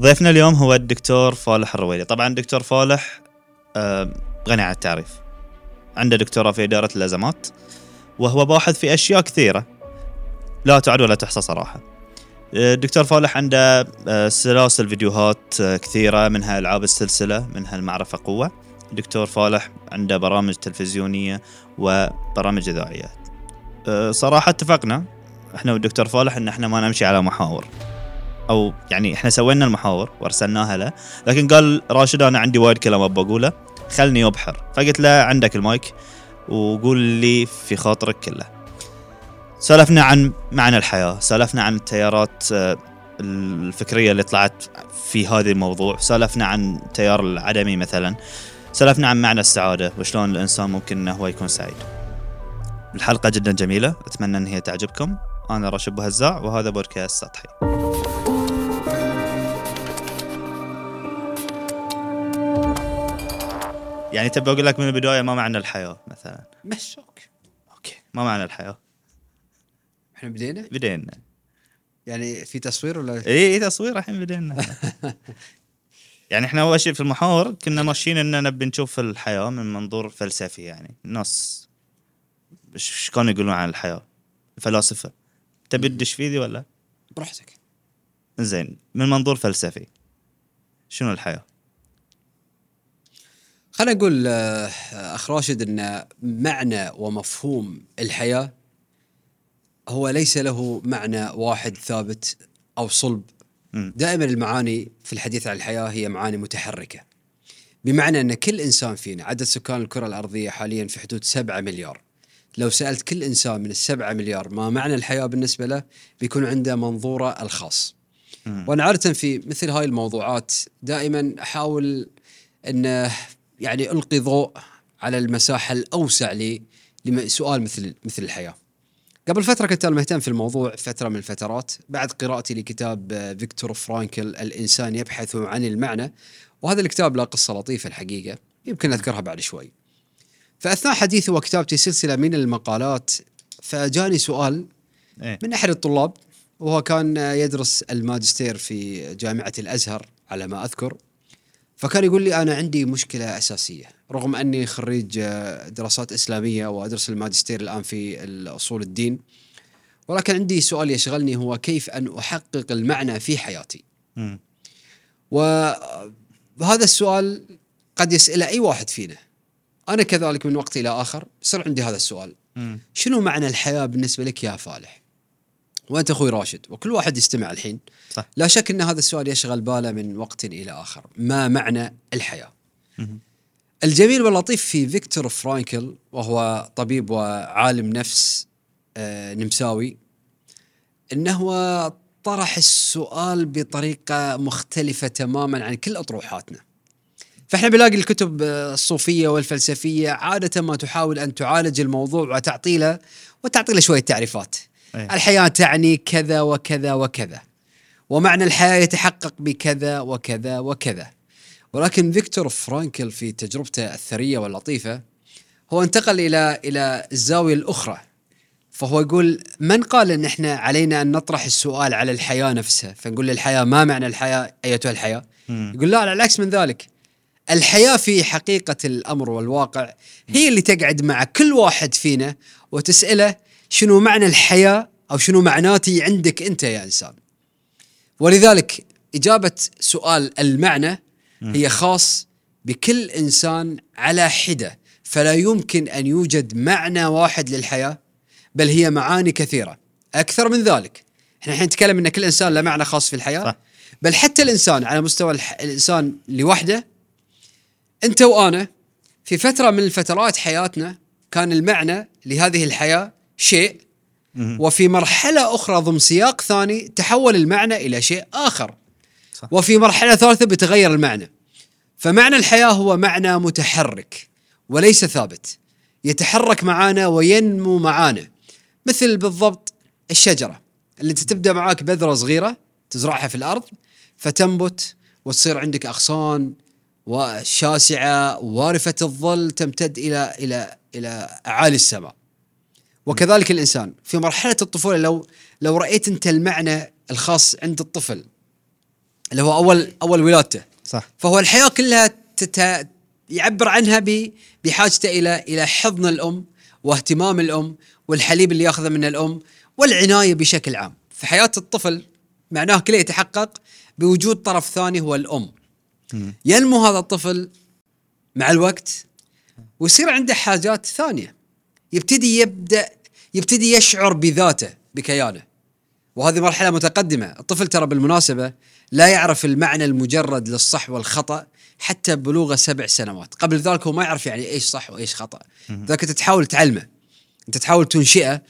ضيفنا اليوم هو الدكتور فالح الرويلي. طبعا الدكتور فالح آه، غني عن التعريف. عنده دكتوراه في إدارة الأزمات وهو باحث في أشياء كثيرة. لا تعد ولا تحصى صراحة. آه، الدكتور فالح عنده آه، سلاسل فيديوهات آه، كثيرة منها ألعاب السلسلة منها المعرفة قوة. الدكتور فالح عنده برامج تلفزيونية وبرامج إذاعية. آه، صراحة اتفقنا إحنا والدكتور فالح إن إحنا ما نمشي على محاور. أو يعني إحنا سوينا المحاور وأرسلناها له لكن قال راشد أنا عندي وايد كلام ابى أقوله خلني أبحر. فقلت له عندك المايك وقول لي في خاطرك كله. سولفنا عن معنى الحياة سولفنا عن التيارات آه، الفكرية اللي طلعت في هذا الموضوع سولفنا عن التيار العدمي مثلا سولفنا عن معنى السعادة وشلون الإنسان ممكن إنه هو يكون سعيد. الحلقة جدا جميلة أتمنى إن هي تعجبكم. أنا راشد بهزاع وهذا بودكاست سطحي. يعني تبي أقول لك من البداية ما معنى الحياة مثلا. مشوق okay. ما معنى الحياة. إحنا بدينا؟ بدينا. يعني في تصوير ولا؟ إي إي تصوير الحين بدينا. يعني إحنا أول شيء في المحاور كنا ماشيين ان نبي نشوف الحياة من منظور فلسفي يعني. الناس إيش كانوا يقولون عن الحياة؟ الفلاسفة. تبي تدش في ذي ولا؟ براحتك. زين من منظور فلسفي. شنو الحياة؟ خلينا نقول آه، اخ راشد إن معنى ومفهوم الحياة هو ليس له معنى واحد ثابت أو صلب. دائما المعاني في الحديث عن الحياة هي معاني متحركة بمعنى إن كل إنسان فينا عدد سكان الكرة الأرضية حاليا في حدود 7 مليار لو سألت كل إنسان من السبعة مليار ما معنى الحياة بالنسبة له بيكون عنده منظوره الخاص. وأنا عادة في مثل هاي الموضوعات دائما أحاول ان يعني ألقي ضوء على المساحة الأوسع لي لسؤال مثل مثل الحياة. قبل فترة كنت أنا مهتم في الموضوع فترة من الفترات بعد قراءتي لكتاب آه، فيكتور فرانكل الإنسان يبحث عن المعنى وهذا الكتاب له قصة لطيفة الحقيقة يمكن أذكرها بعد شوي. فأثناء حديثي وكتابتي سلسلة من المقالات فجاني سؤال إيه من أحد الطلاب وهو كان يدرس الماجستير في جامعة الأزهر على ما أذكر فكان يقول لي أنا عندي مشكلة أساسية رغم أني خريج آه، دراسات إسلامية وأدرس الماجستير الآن في اصول الدين ولكن عندي سؤال يشغلني هو كيف أن أحقق المعنى في حياتي. وهذا السؤال قد يساله أي واحد فينا أنا كذلك من وقت إلى آخر يصير عندي هذا السؤال مم. شنو معنى الحياة بالنسبة لك يا فالح؟ وأنت أخوي راشد وكل واحد يستمع الحين صح لا شك إن هذا السؤال يشغل باله من وقت إلى آخر، ما معنى الحياة؟ مم. الجميل واللطيف في فيكتور فرانكل وهو طبيب وعالم نفس آه، نمساوي إنه طرح السؤال بطريقة مختلفة تماما عن كل أطروحاتنا. فإحنا بنلاقي الكتب الصوفية والفلسفية عادة ما تحاول أن تعالج الموضوع وتعطي له وتعطي له شوية تعريفات. أيه. الحياة تعني كذا وكذا وكذا. ومعنى الحياة يتحقق بكذا وكذا وكذا. ولكن فيكتور فرانكل في تجربته الثرية واللطيفة هو انتقل إلى إلى الزاوية الأخرى فهو يقول من قال إن إحنا علينا أن نطرح السؤال على الحياة نفسها فنقول للحياه ما معنى الحياة أيتها الحياة مم. يقول لا على العكس من ذلك الحياة في حقيقة الأمر والواقع هي اللي تقعد مع كل واحد فينا وتسأله شنو معنى الحياة أو شنو معناتي عندك أنت يا إنسان؟ ولذلك إجابة سؤال المعنى هي خاص بكل إنسان على حدة فلا يمكن أن يوجد معنى واحد للحياة بل هي معاني كثيرة. أكثر من ذلك إحنا الحين نتكلم إن كل إنسان له معنى خاص في الحياة صح. بل حتى الإنسان على مستوى الح... الإنسان لوحده أنت وأنا في فترة من الفترات حياتنا كان المعنى لهذه الحياة شيء. وفي مرحلة أخرى ضمن سياق ثاني تحول المعنى إلى شيء آخر صح. وفي مرحلة ثالثة بتغير المعنى فمعنى الحياة هو معنى متحرك وليس ثابت يتحرك معانا وينمو معانا مثل بالضبط الشجرة اللي انت تبدأ معاك بذرة صغيرة تزرعها في الأرض فتنبت وتصير عندك أغصان وشاسعة وارفة الظل تمتد إلى إلى إلى أعالي السماء. وكذلك الإنسان. في مرحلة الطفولة لو لو رأيت أنت المعنى الخاص عند الطفل اللي هو أول أول ولادته صح. فهو الحياة كلها تت... يعبر عنها ب... بحاجته إلى إلى حضن الأم واهتمام الأم والحليب اللي يأخذه من الأم والعناية بشكل عام. في حياة الطفل معناه كله يتحقق بوجود طرف ثاني هو الأم. ينمو هذا الطفل مع الوقت ويصير عنده حاجات ثانية. يبتدي يبدأ يبتدي يشعر بذاته بكيانه. وهذه مرحلة متقدمة. الطفل ترى بالمناسبة لا يعرف المعنى المجرد للصح والخطأ حتى بلوغه سبع سنوات. قبل ذلك هو ما يعرف يعني إيش صح وإيش خطأ. ذاك أنت تحاول تعلمه. أنت تحاول تنشئه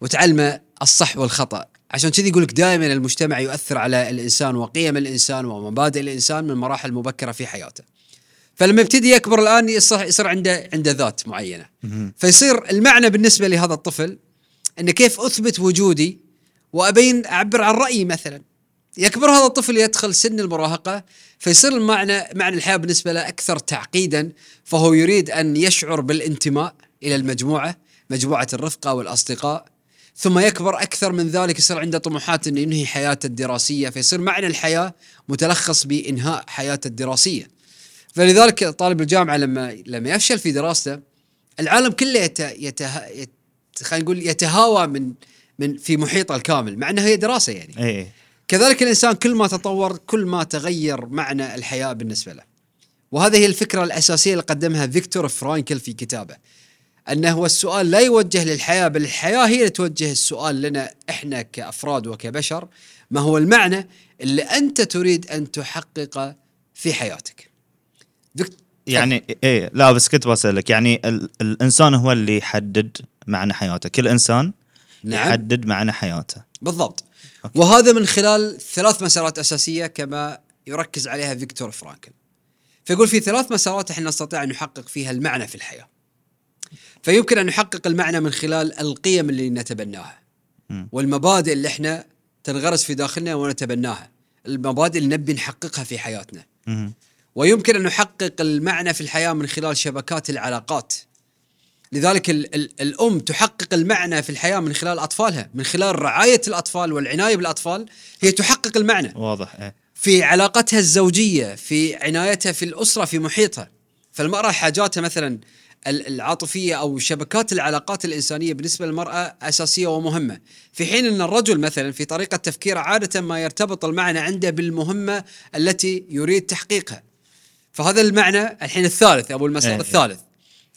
وتعلمه الصح والخطأ. عشان كذي يقول لك دائما المجتمع يؤثر على الإنسان وقيم الإنسان ومبادئ الإنسان من مراحل مبكرة في حياته. فلما يبتدي يكبر الآن يصير يصير عنده عنده ذات معينة. فيصير المعنى بالنسبة لهذا الطفل إن كيف أثبت وجودي وابين أعبر عن رأيي مثلا. يكبر هذا الطفل يدخل سن المراهقة فيصير المعنى معنى الحياة بالنسبة له أكثر تعقيدا فهو يريد أن يشعر بالانتماء إلى المجموعة مجموعة الرفقة والأصدقاء. ثم يكبر أكثر من ذلك يصير عنده طموحات إنه ينهي حياته الدراسية فيصير معنى الحياة متلخص بإنهاء حياته الدراسية. فلذلك طالب الجامعة لما لما يفشل في دراسته العالم كله يت يته يت خلينا نقول يتهاوى من من في محيطه الكامل مع إنها هي دراسة يعني. اي كذلك الإنسان كل ما تطور كل ما تغير معنى الحياة بالنسبة له. وهذه هي الفكرة الأساسية اللي قدمها فيكتور فرانكل في كتابه. أنه هو السؤال لا يوجه للحياة بل الحياة هي اللي توجه السؤال لنا إحنا كأفراد وكبشر. ما هو المعنى اللي أنت تريد أن تحققه في حياتك؟ يعني إيه. لا بس كنت بسألك يعني ال الإنسان هو اللي يحدد معنى حياته. كل إنسان نعم. يحدد معنى حياته. بالضبط. وهذا من خلال ثلاث مسارات أساسية كما يركز عليها فيكتور فرانكل. فيقول في ثلاث مسارات إحنا نستطيع أن نحقق فيها المعنى في الحياة. فيمكن أن نحقق المعنى من خلال القيم اللي نتبناها. والمبادئ اللي إحنا تنغرس في داخلنا ونتبناها. المبادئ اللي نبي نحققها في حياتنا. ويمكن أن نحقق المعنى في الحياة من خلال شبكات العلاقات. لذلك ال ال الأم تحقق المعنى في الحياة من خلال أطفالها، من خلال رعاية الأطفال والعناية بالأطفال هي تحقق المعنى واضح إيه في علاقتها الزوجية، في عنايتها في الأسرة في محيطها. فالمرأة حاجاتها مثلا ال- العاطفية أو شبكات العلاقات الإنسانية بالنسبة للمرأة أساسية ومهمة، في حين أن الرجل مثلا في طريقة تفكيره عادة ما يرتبط المعنى عنده بالمهمة التي يريد تحقيقها. فهذا المعنى الحين الثالث أبو المسار إيه. الثالث.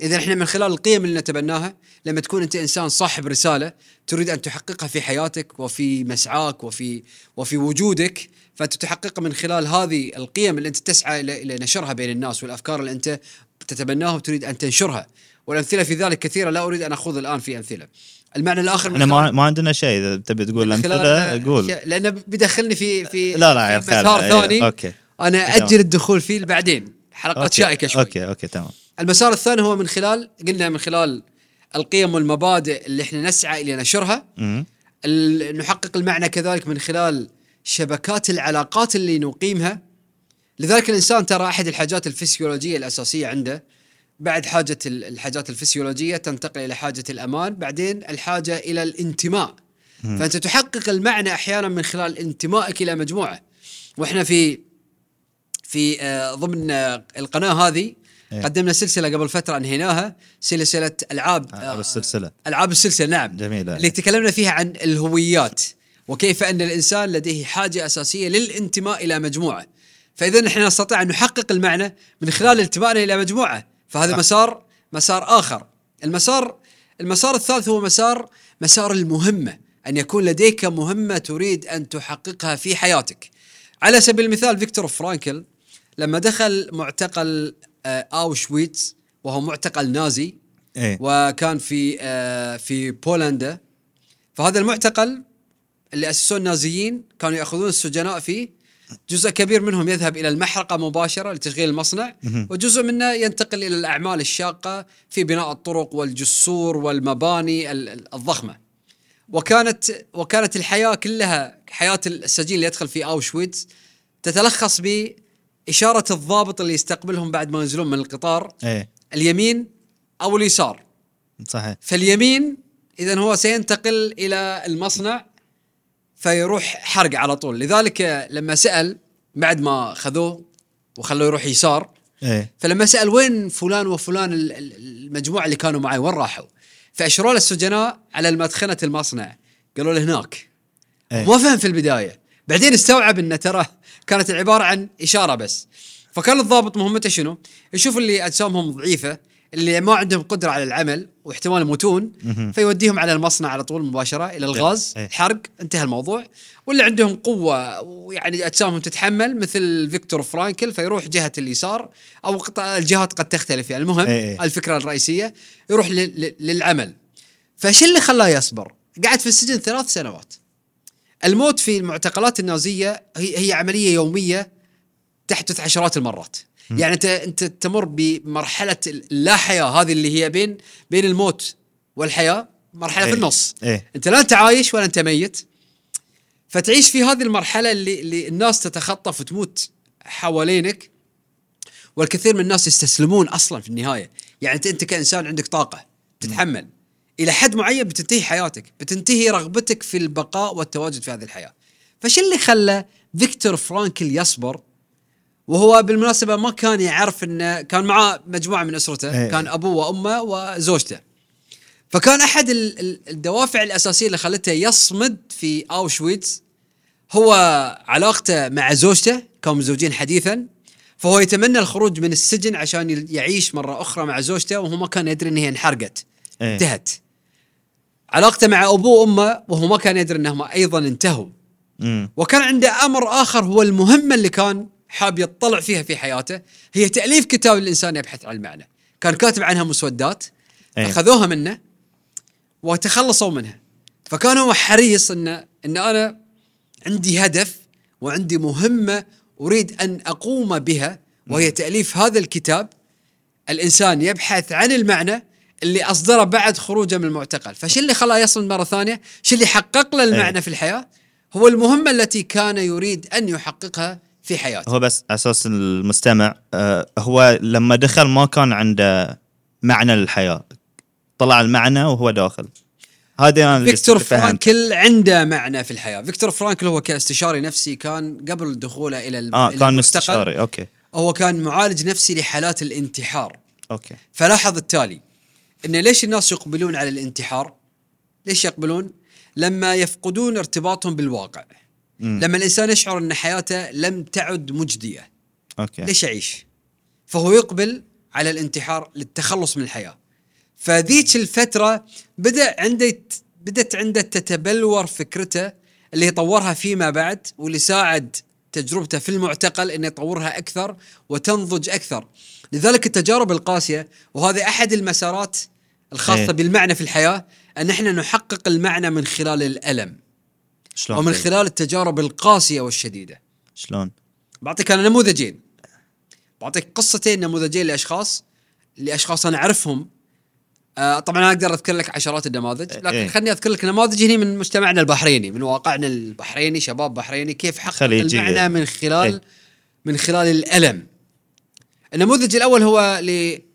إذا إحنا من خلال القيم اللي نتبناها لما تكون أنت إنسان صاحب رسالة تريد أن تحققها في حياتك وفي مسعاك وفي وفي وجودك فانت تحققها من خلال هذه القيم اللي أنت تسعى إلى نشرها بين الناس والأفكار اللي أنت تتبناها وتريد أن تنشرها. والأمثلة في ذلك كثيرة لا أريد أن أخوض الآن في أمثلة. المعنى الآخر إحنا ما عندنا شيء إذا تبي تقول أمثلة قول. لأنه بيدخلني في في لا لا في يا مسار خالد ثاني. okay. أنا. أجل الدخول فيه بعدين حلقات okay. شائكة شوي. okay okay تمام. المسار الثاني هو من خلال قلنا من خلال القيم والمبادئ اللي إحنا نسعى إلى نشرها. نحقق المعنى كذلك من خلال شبكات العلاقات اللي نقيمها. لذلك الإنسان ترى أحد الحاجات الفسيولوجية الأساسية عنده بعد حاجة ال- الحاجات الفسيولوجية تنتقل إلى حاجة الأمان بعدين الحاجة إلى الانتماء. مم. فأنت تحقق المعنى أحيانا من خلال انتمائك إلى مجموعة. وإحنا في في آه، ضمن آه، القناة هذه إيه. قدمنا سلسلة قبل فترة انهيناها سلسلة ألعاب ألعاب السلسلة. ألعاب السلسلة نعم جميلة. اللي تكلمنا فيها عن الهويات وكيف أن الإنسان لديه حاجة أساسية للانتماء إلى مجموعة فإذا نحن نستطيع أن نحقق المعنى من خلال انتمائنا إلى مجموعة فهذا صح. مسار مسار آخر المسار المسار الثالث هو مسار مسار المهمة أن يكون لديك مهمة تريد أن تحققها في حياتك على سبيل المثال فيكتور فرانكل لما دخل معتقل آه، اوشويتز وهو معتقل نازي إيه. وكان في آه، في بولندا. فهذا المعتقل اللي أسسوه النازيين كانوا يأخذون السجناء فيه. جزء كبير منهم يذهب إلى المحرقة مباشرة لتشغيل المصنع. وجزء منه ينتقل إلى الأعمال الشاقة في بناء الطرق والجسور والمباني ال- ال- الضخمة. وكانت وكانت الحياة كلها حياة السجين اللي يدخل في اوشويتز تتلخص باشاره الضابط اللي يستقبلهم بعد ما ينزلون من القطار إيه. اليمين أو اليسار. صحيح. فاليمين اذا هو سينتقل إلى المصنع فيروح حرق على طول. لذلك لما سأل بعد ما خذوه وخلوه يروح يسار إيه. فلما سأل وين فلان وفلان ال- ال- المجموعة اللي كانوا معي وين راحوا؟ فأشروا له السجناء على المدخنه المصنع. قالوا له هناك. إيه. ما فهم في البداية. بعدين استوعب إن ترى كانت العبارة عن إشارة بس فكان الضابط مهمته شنو؟ يشوف اللي أجسامهم ضعيفة اللي ما عندهم قدرة على العمل واحتمال يموتون. فيوديهم على المصنع على طول مباشرة إلى الغاز إيه. حرق انتهى الموضوع واللي عندهم قوة ويعني أجسامهم تتحمل مثل فيكتور فرانكل فيروح جهة اليسار أو الجهات قد تختلف يعني المهم إيه إيه. الفكرة الرئيسية يروح لل- لل- للعمل فش اللي خلاه يصبر؟ قعد في السجن ثلاث سنوات الموت في المعتقلات النازية هي هي عملية يومية تحدث عشرات المرات. يعني انت أنت تمر بمرحلة اللا حياة هذه اللي هي بين بين الموت والحياة مرحلة في إيه. النص. إيه. أنت لا أنت عايش ولا أنت ميت. فتعيش في هذه المرحلة اللي, اللي الناس تتخطف وتموت حوالينك والكثير من الناس يستسلمون أصلا في النهاية. يعني انت أنت كإنسان عندك طاقة تتحمل. إلى حد معين بتنتهي حياتك بتنتهي رغبتك في البقاء والتواجد في هذه الحياة. فش اللي خلى فيكتور فرانكل يصبر؟ وهو بالمناسبة ما كان يعرف انه كان معاه مجموعة من أسرته إيه. كان أبوه وأمه وزوجته. فكان أحد ال- ال- الدوافع الأساسية اللي خلته يصمد في أوشويتز هو علاقته مع زوجته كانوا متزوجين حديثا. فهو يتمنى الخروج من السجن عشان يعيش مرة أخرى مع زوجته وهو ما كان يدري إن هي انحرقت. إيه. انتهت. علاقته مع أبوه وأمه وهو ما كان يدري إنهم أيضا انتهوا. وكان عنده أمر آخر هو المهمه اللي كان حاب يطلع فيها في حياته هي تأليف كتاب الإنسان يبحث عن المعنى كان كاتب عنها مسودات إيه. أخذوها منه وتخلصوا منها. فكان هو حريص ان إن أنا عندي هدف وعندي مهمة أريد أن أقوم بها وهي تأليف هذا الكتاب. الإنسان يبحث عن المعنى اللي أصدره بعد خروجه من المعتقل، فش اللي خلاه يصل مرة ثانية؟ شو اللي حقق له المعنى إيه. في الحياة؟ هو المهمة التي كان يريد أن يحققها في حياته. هو بس عشان المستمع آه هو لما دخل ما كان عنده معنى للحياة طلع المعنى وهو داخل هذا أنا فيكتور. فرانكل عنده معنى في الحياة، فيكتور فرانكل هو كاستشاري نفسي كان قبل دخوله إلى آه إلى كان استشاري okay هو كان معالج نفسي لحالات الانتحار. okay فلاحظ التالي إن ليش الناس يقبلون على الانتحار؟ ليش يقبلون؟ لما يفقدون ارتباطهم بالواقع. مم. لما الإنسان يشعر إن حياته لم تعد مجدية، okay ليش يعيش؟ فهو يقبل على الانتحار للتخلص من الحياة. فذيك الفترة بدأ عنده بدت عنده تتبلور فكرته اللي يطورها فيما بعد واللي ساعد تجربته في المعتقل إنه يطورها أكثر وتنضج أكثر. لذلك التجارب القاسية وهذه أحد المسارات الخاصة إيه. بالمعنى في الحياة أن إحنا نحقق المعنى من خلال الألم شلون ومن طيب؟ خلال التجارب القاسية والشديدة. شلون بعطيك أنا نموذجين بعطيك قصتين نموذجين لأشخاص لأشخاص أنا أعرفهم آه طبعا أنا أقدر أذكر لك عشرات النماذج لكن إيه. خليني أذكر لك نماذج هنا من مجتمعنا البحريني من واقعنا البحريني شباب بحريني كيف حقق. المعنى من خلال إيه. من خلال الألم النموذج الأول هو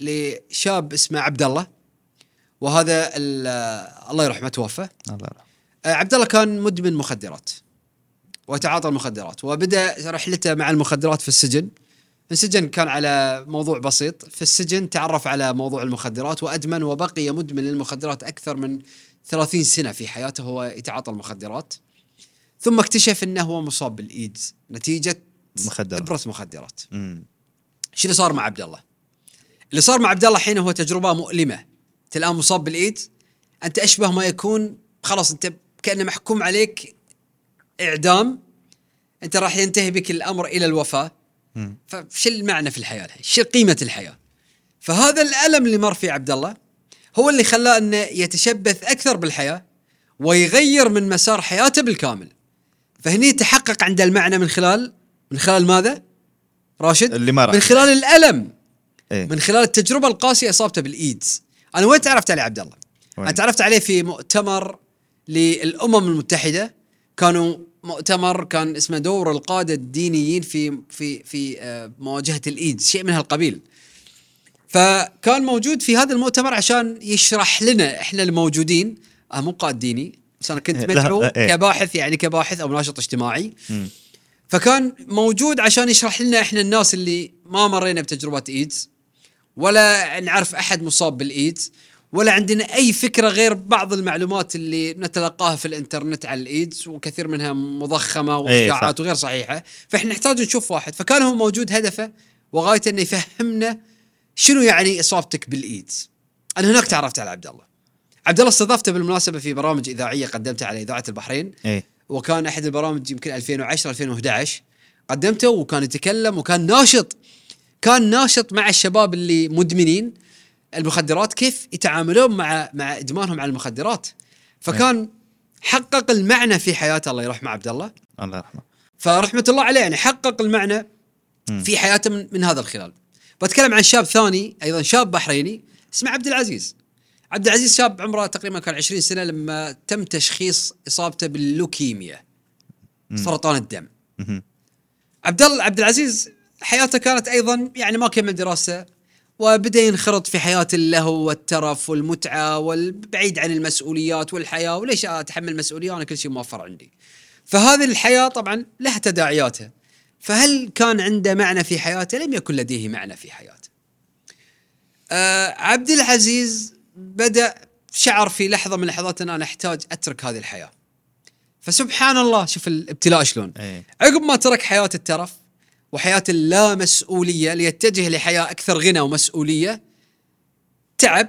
لشاب اسمه عبد الله وهذا ال- الله يرحمه توفى الله يرحمه. آه، عبد الله كان مدمن مخدرات وتعاطى المخدرات وبدأ رحلته مع المخدرات في السجن انسجن كان على موضوع بسيط في السجن تعرف على موضوع المخدرات وأدمن وبقي مدمن للمخدرات أكثر من 30 سنة في حياته هو يتعاطى المخدرات ثم اكتشف إنه هو مصاب بالإيدز نتيجة مخدرات. إبرة مخدرات. إيش اللي صار مع عبد الله؟ اللي صار مع عبد الله الحين هو تجربة مؤلمة انت الان مصاب بالايد أنت اشبه ما يكون خلاص أنت كأنه محكوم عليك إعدام أنت راح ينتهي بك الأمر إلى الوفاة. فش المعنى في الحياة الحين؟ شو قيمة الحياة؟ فهذا الألم اللي مر فيه عبد الله هو اللي خلاه أنه يتشبث أكثر بالحياة ويغير من مسار حياته بالكامل. فهني تحقق عنده المعنى من خلال من خلال ماذا؟ راشد؟ اللي ما راح. من خلال الألم إيه من خلال التجربة القاسية أصابته بالإيدز. أنا وين تعرفت عليه عبد الله؟ أنا تعرفت عليه في مؤتمر للأمم المتحدة كانوا مؤتمر كان اسمه دور القادة الدينيين في في في آه، مواجهة الإيدز شيء من هالقبيل. فكان موجود في هذا المؤتمر عشان يشرح لنا إحنا الموجودين آه مو قائد ديني بس أنا كنت لا، مدعو إيه. كباحث يعني كباحث أو ناشط اجتماعي. فكان موجود عشان يشرح لنا إحنا الناس اللي ما مرينا بتجربة إيدز ولا نعرف أحد مصاب بالإيدز ولا عندنا أي فكرة غير بعض المعلومات اللي نتلقاها في الإنترنت على الإيدز وكثير منها مضخمة إيه، وإشاعات وغير صحيحة. فإحنا نحتاج نشوف واحد. فكان هو موجود هدفه وغايته إنه يفهمنا شنو يعني إصابتك بالإيدز. أنا هناك تعرفت على عبد الله. عبد الله استضافته بالمناسبة في برامج إذاعية قدمتها على إذاعة البحرين. إيه. وكان أحد البرامج يمكن 2010 2011 قدمته وكان يتكلم وكان ناشط كان ناشط مع الشباب اللي مدمنين المخدرات كيف يتعاملون مع مع إدمانهم على المخدرات. فكان حقق المعنى في حياته. الله يرحمه عبد الله. الله يرحمه. فرحمة الله عليه يعني حقق المعنى. في حياته من, من هذا الخلال. بتكلم عن شاب ثاني أيضا شاب بحريني اسمه عبد العزيز. عبد العزيز شاب عمره تقريبا كان 20 سنة لما تم تشخيص إصابته باللوكيميا سرطان الدم. عبد الله عبد العزيز حياته كانت أيضا يعني ما كمل دراسة وبدأ ينخرط في حياة اللهو والترف والمتعة والبعيد عن المسؤوليات والحياة وليش أتحمل مسؤوليه أنا كل شيء موفر عندي. فهذه الحياة طبعا لها تداعياتها. فهل كان عنده معنى في حياته؟ لم يكن لديه معنى في حياته. آه عبد العزيز بدأ شعر في لحظة من اللحظات أن أنا أحتاج أترك هذه الحياة. فسبحان الله شوف الابتلاء شلون. إيه عقب ما ترك حياة الترف وحياة اللامسؤولية ليتجه لحياة أكثر غنى ومسؤولية تعب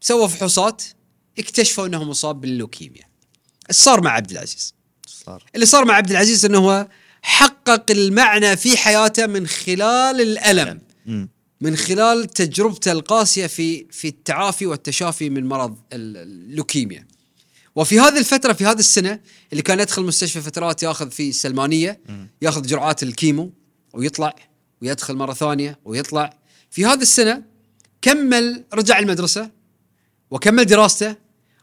سوى فحوصات اكتشفوا أنه مصاب باللوكيميا. إيش صار مع عبد العزيز؟ صار؟ اللي صار مع عبد العزيز أنه هو حقق المعنى في حياته من خلال الألم. من خلال تجربته القاسية في في التعافي والتشافي من مرض ال- اللوكيميا. وفي هذه الفترة في هذه السنة اللي كان يدخل مستشفى فترات ياخذ في السلمانية ياخذ جرعات الكيمو ويطلع ويدخل مرة ثانية ويطلع في هذه السنة كمل رجع المدرسة وكمل دراسته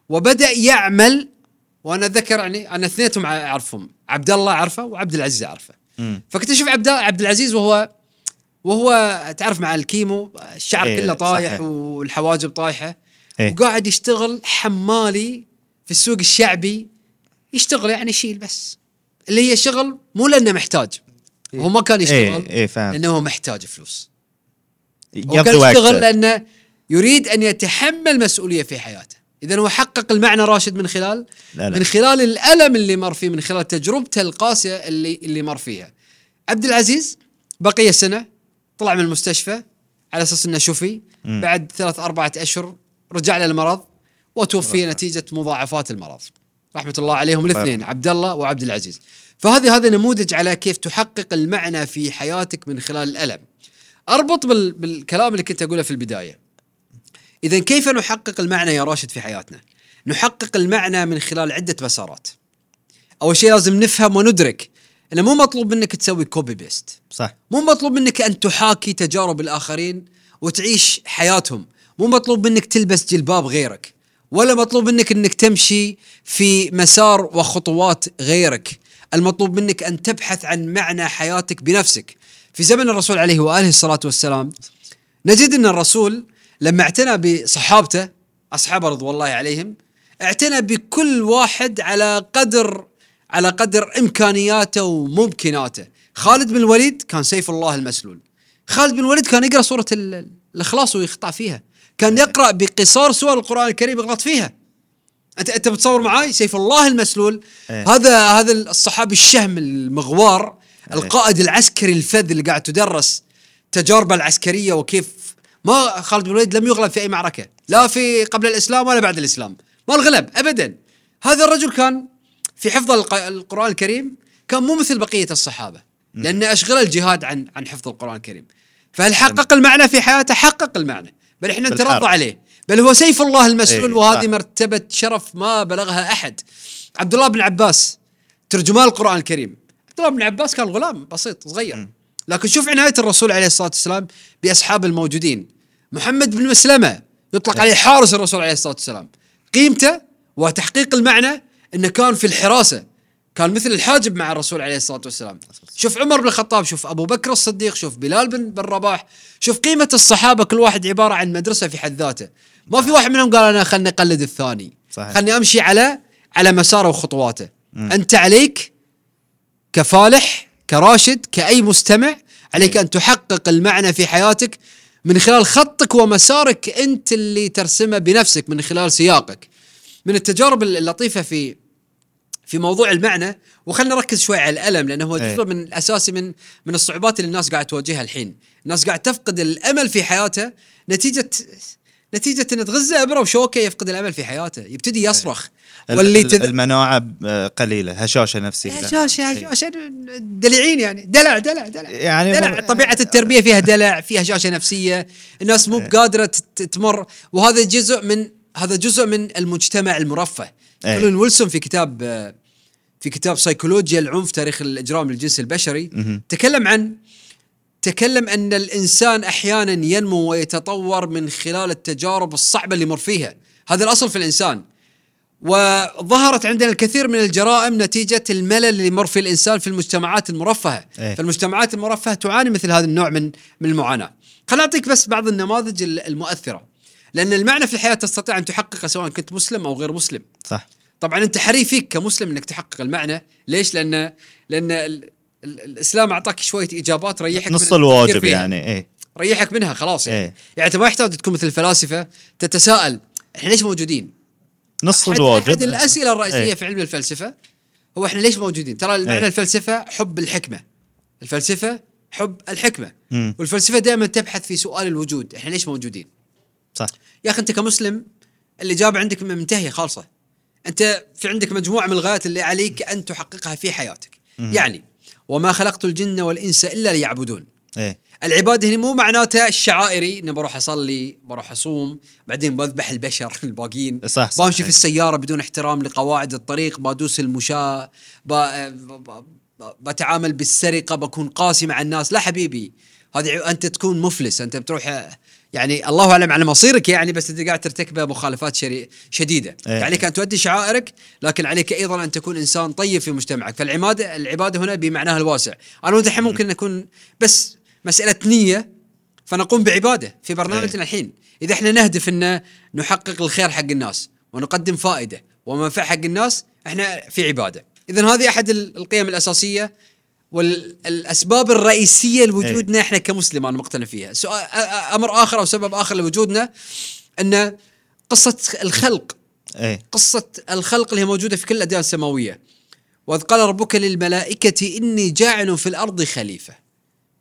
وبدأ يعمل وأنا أتذكر يعني أنا اثنينهم أعرفهم عبد الله أعرفه وعبد العزيز أعرفه. فكنت أشوف عبد عبد العزيز وهو وهو تعرف مع الكيمو الشعر إيه، كله طايح صحيح. والحواجب طايحة إيه. وقاعد يشتغل حمالي في السوق الشعبي يشتغل يعني يشيل بس. اللي هي شغل مو لأنه محتاج. هو ما كان يشتغل إيه إيه فاهم. لأنه هو محتاج فلوس. هو يقضي كان يشتغل لأنه يريد أن يتحمل مسؤولية في حياته. إذا هو حقق المعنى راشد من خلال لا لا. من خلال الألم اللي مر فيه من خلال تجربته القاسية اللي اللي مر فيها. عبد العزيز بقي سنة طلع من المستشفى على أساس إنه شفي. بعد ثلاث أربعة أشهر رجع له المرض. وتوفي نتيجة مضاعفات المرض. رحمة الله عليهم الاثنين عبد الله وعبد العزيز. فهذه هذا نموذج على كيف تحقق المعنى في حياتك من خلال الألم. أربط بال بالكلام اللي كنت أقوله في البداية. إذا كيف نحقق المعنى يا راشد في حياتنا؟ نحقق المعنى من خلال عدة مسارات. أول شيء لازم نفهم وندرك انه مو مطلوب منك تسوي copy paste صح. مو مطلوب منك أن تحاكي تجارب الآخرين وتعيش حياتهم. مو مطلوب منك تلبس جلباب غيرك. ولا مطلوب منك إنك تمشي في مسار وخطوات غيرك. المطلوب منك أن تبحث عن معنى حياتك بنفسك. في زمن الرسول عليه وآله الصلاة والسلام نجد أن الرسول لما اعتنى بصحابته اصحابه رضوان الله عليهم اعتنى بكل واحد على قدر على قدر إمكانياته وممكناته. خالد بن الوليد كان سيف الله المسلول. خالد بن الوليد كان يقرأ سورة ال- الإخلاص ويخطأ فيها. كان يقرأ بقصار سور القرآن الكريم يغلط فيها. انت أنت بتصور معاي؟ سيف الله المسلول. إيه. هذا هذا الصحابي الشهم المغوار إيه. القائد العسكري الفذ اللي قاعد تدرس تجاربه العسكرية وكيف ما خالد بن الوليد لم يغلب في أي معركة. لا في قبل الإسلام ولا بعد الإسلام. ما الغلب ابدا. هذا الرجل كان في حفظ الق- القرآن الكريم كان مو مثل بقية الصحابة لأن أشغل الجهاد عن عن حفظ القرآن الكريم. فهل حقق المعنى في حياته حقق المعنى. بل إحنا. نترضى عليه. بل هو سيف الله المسؤول إيه، وهذه صح. مرتبة شرف ما بلغها أحد. عبد الله بن عباس ترجمان القرآن الكريم. عبد الله بن عباس كان غلام بسيط صغير. لكن شوف عناية الرسول عليه الصلاة والسلام بأصحاب الموجودين. محمد بن مسلمة يطلق عليه حارس الرسول عليه الصلاة والسلام. قيمته وتحقيق المعنى إنه كان في الحراسة. كان مثل الحاجب مع الرسول عليه الصلاة والسلام. شوف عمر بن الخطاب شوف أبو بكر الصديق شوف بلال بن بن رباح شوف قيمة الصحابة كل واحد عبارة عن مدرسة في حد ذاته. ما في واحد منهم قال أنا خلني أقلد الثاني. صحيح. خلني أمشي على على مساره وخطواته. أنت عليك كفالح كراشد كأي مستمع عليك أن تحقق المعنى في حياتك من خلال خطك ومسارك أنت اللي ترسمه بنفسك من خلال سياقك. من التجارب اللطيفة في في موضوع المعنى وخلنا نركز شوي على الألم لأنه هو إيه. جزء من الاساسي من من الصعوبات اللي الناس قاعد تواجهها الحين، الناس قاعد تفقد الأمل في حياته نتيجة نتيجة إن تغزة ابره وشوكة يفقد الأمل في حياته، يبتدي يصرخ. واللي ال- تد... المناعة قليلة هشاشة نفسية. هشاشة هشاشة دليعين يعني دلع دلع دلع. يعني دلع مر- طبيعة التربية فيها دلع فيها هشاشة نفسية الناس مو بقادرة تمر. وهذا جزء من هذا جزء من المجتمع المرفه. إيه. كلون ويلسون في كتاب آه، في كتاب سيكولوجيا العنف تاريخ الإجرام للجنس البشري. مهم. تكلم عن تكلم أن الإنسان أحيانا ينمو ويتطور من خلال التجارب الصعبة اللي يمر فيها. هذا الأصل في الإنسان. وظهرت عندنا الكثير من الجرائم نتيجة الملل اللي يمر فيه الإنسان في المجتمعات المرفهة. إيه. فالمجتمعات المرفهة تعاني مثل هذا النوع من من المعاناة. خليني أعطيك بس بعض النماذج ال- المؤثرة. لأن المعنى في الحياة تستطيع أن تحققه سواء كنت مسلم أو غير مسلم. صح. طبعا أنت حري فيك كمسلم أنك تحقق المعنى ليش لأن لأن ال- ال- الإسلام أعطاك شوية إجابات تريحك من نص الواجب. يعني إيه ريحك منها خلاص يعني إيه. يعني أنت ما يحتاج تكون مثل الفلاسفة تتساءل إحنا ليش موجودين؟ نص أحد- الواجب أحد الأسئلة الرئيسية إيه. في علم الفلسفة هو إحنا ليش موجودين؟ ترى المعنى إيه. الفلسفة حب الحكمة. الفلسفة حب الحكمة. مم. والفلسفة دائما تبحث في سؤال الوجود، إحنا ليش موجودين؟ صح يا أخي أنت كمسلم الاجابه عندك منتهيه خالصة. أنت في عندك مجموعة من الغايات اللي عليك أن تحققها في حياتك. مم. يعني وما خلقت الجن والإنس إلا ليعبدون. إيه العبادة هنا مو معناتها الشعائري إني بروح أصلي بروح أصوم بعدين بذبح البشر الباقيين صح صح بمشي في إيه. السيارة بدون احترام لقواعد الطريق بدوس المشاة. بتعامل بالسرقة بكون قاسي مع الناس لا حبيبي هذه أنت تكون مفلس أنت بتروح يعني الله أعلم على مصيرك يعني بس أنت قاعد ترتكب مخالفات شري... شديدة. إيه. عليك ان تؤدي شعائرك لكن عليك أيضا أن تكون إنسان طيب في مجتمعك. فالعباده العبادة هنا بمعناها الواسع. أنا وانت الحين ممكن نكون بس مسألة نية فنقوم بعبادة في برنامجنا إيه. الحين. إذا إحنا نهدف ان نحقق الخير حق الناس ونقدم فائدة ومنفعة حق الناس إحنا في عبادة. اذا هذه أحد ال- القيم الأساسية والأسباب الرئيسية لوجودنا إحنا كمسلم أنا مقتنع فيها. سؤال أمر آخر أو سبب آخر لوجودنا أن قصة الخلق إيه. قصة الخلق اللي هي موجودة في كل الأديان السماوية. وإذ قال ربك للملائكة إني جاعل في الأرض خليفة.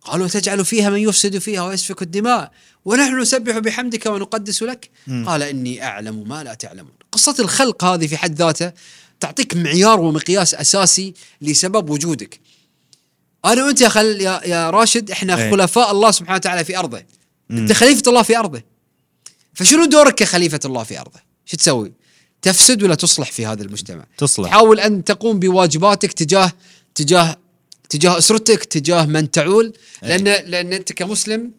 قالوا تجعل فيها من يفسد فيها ويسفك الدماء ونحن نسبح بحمدك ونقدس لك؟ مم. قال إني أعلم ما لا تعلمون. قصة الخلق هذه في حد ذاتها تعطيك معيار ومقياس أساسي لسبب وجودك. أنا وأنت يا خل يا, يا راشد إحنا إيه. خلفاء الله سبحانه وتعالى في أرضه. مم. أنت خليفة الله في أرضه. فشنو دورك كخليفة الله في أرضه؟ شو تسوي؟ تفسد ولا تصلح في هذا المجتمع؟ تصلح. تحاول أن تقوم بواجباتك تجاه تجاه تجاه أسرتك تجاه من تعول. لأن لأن أنت كمسلم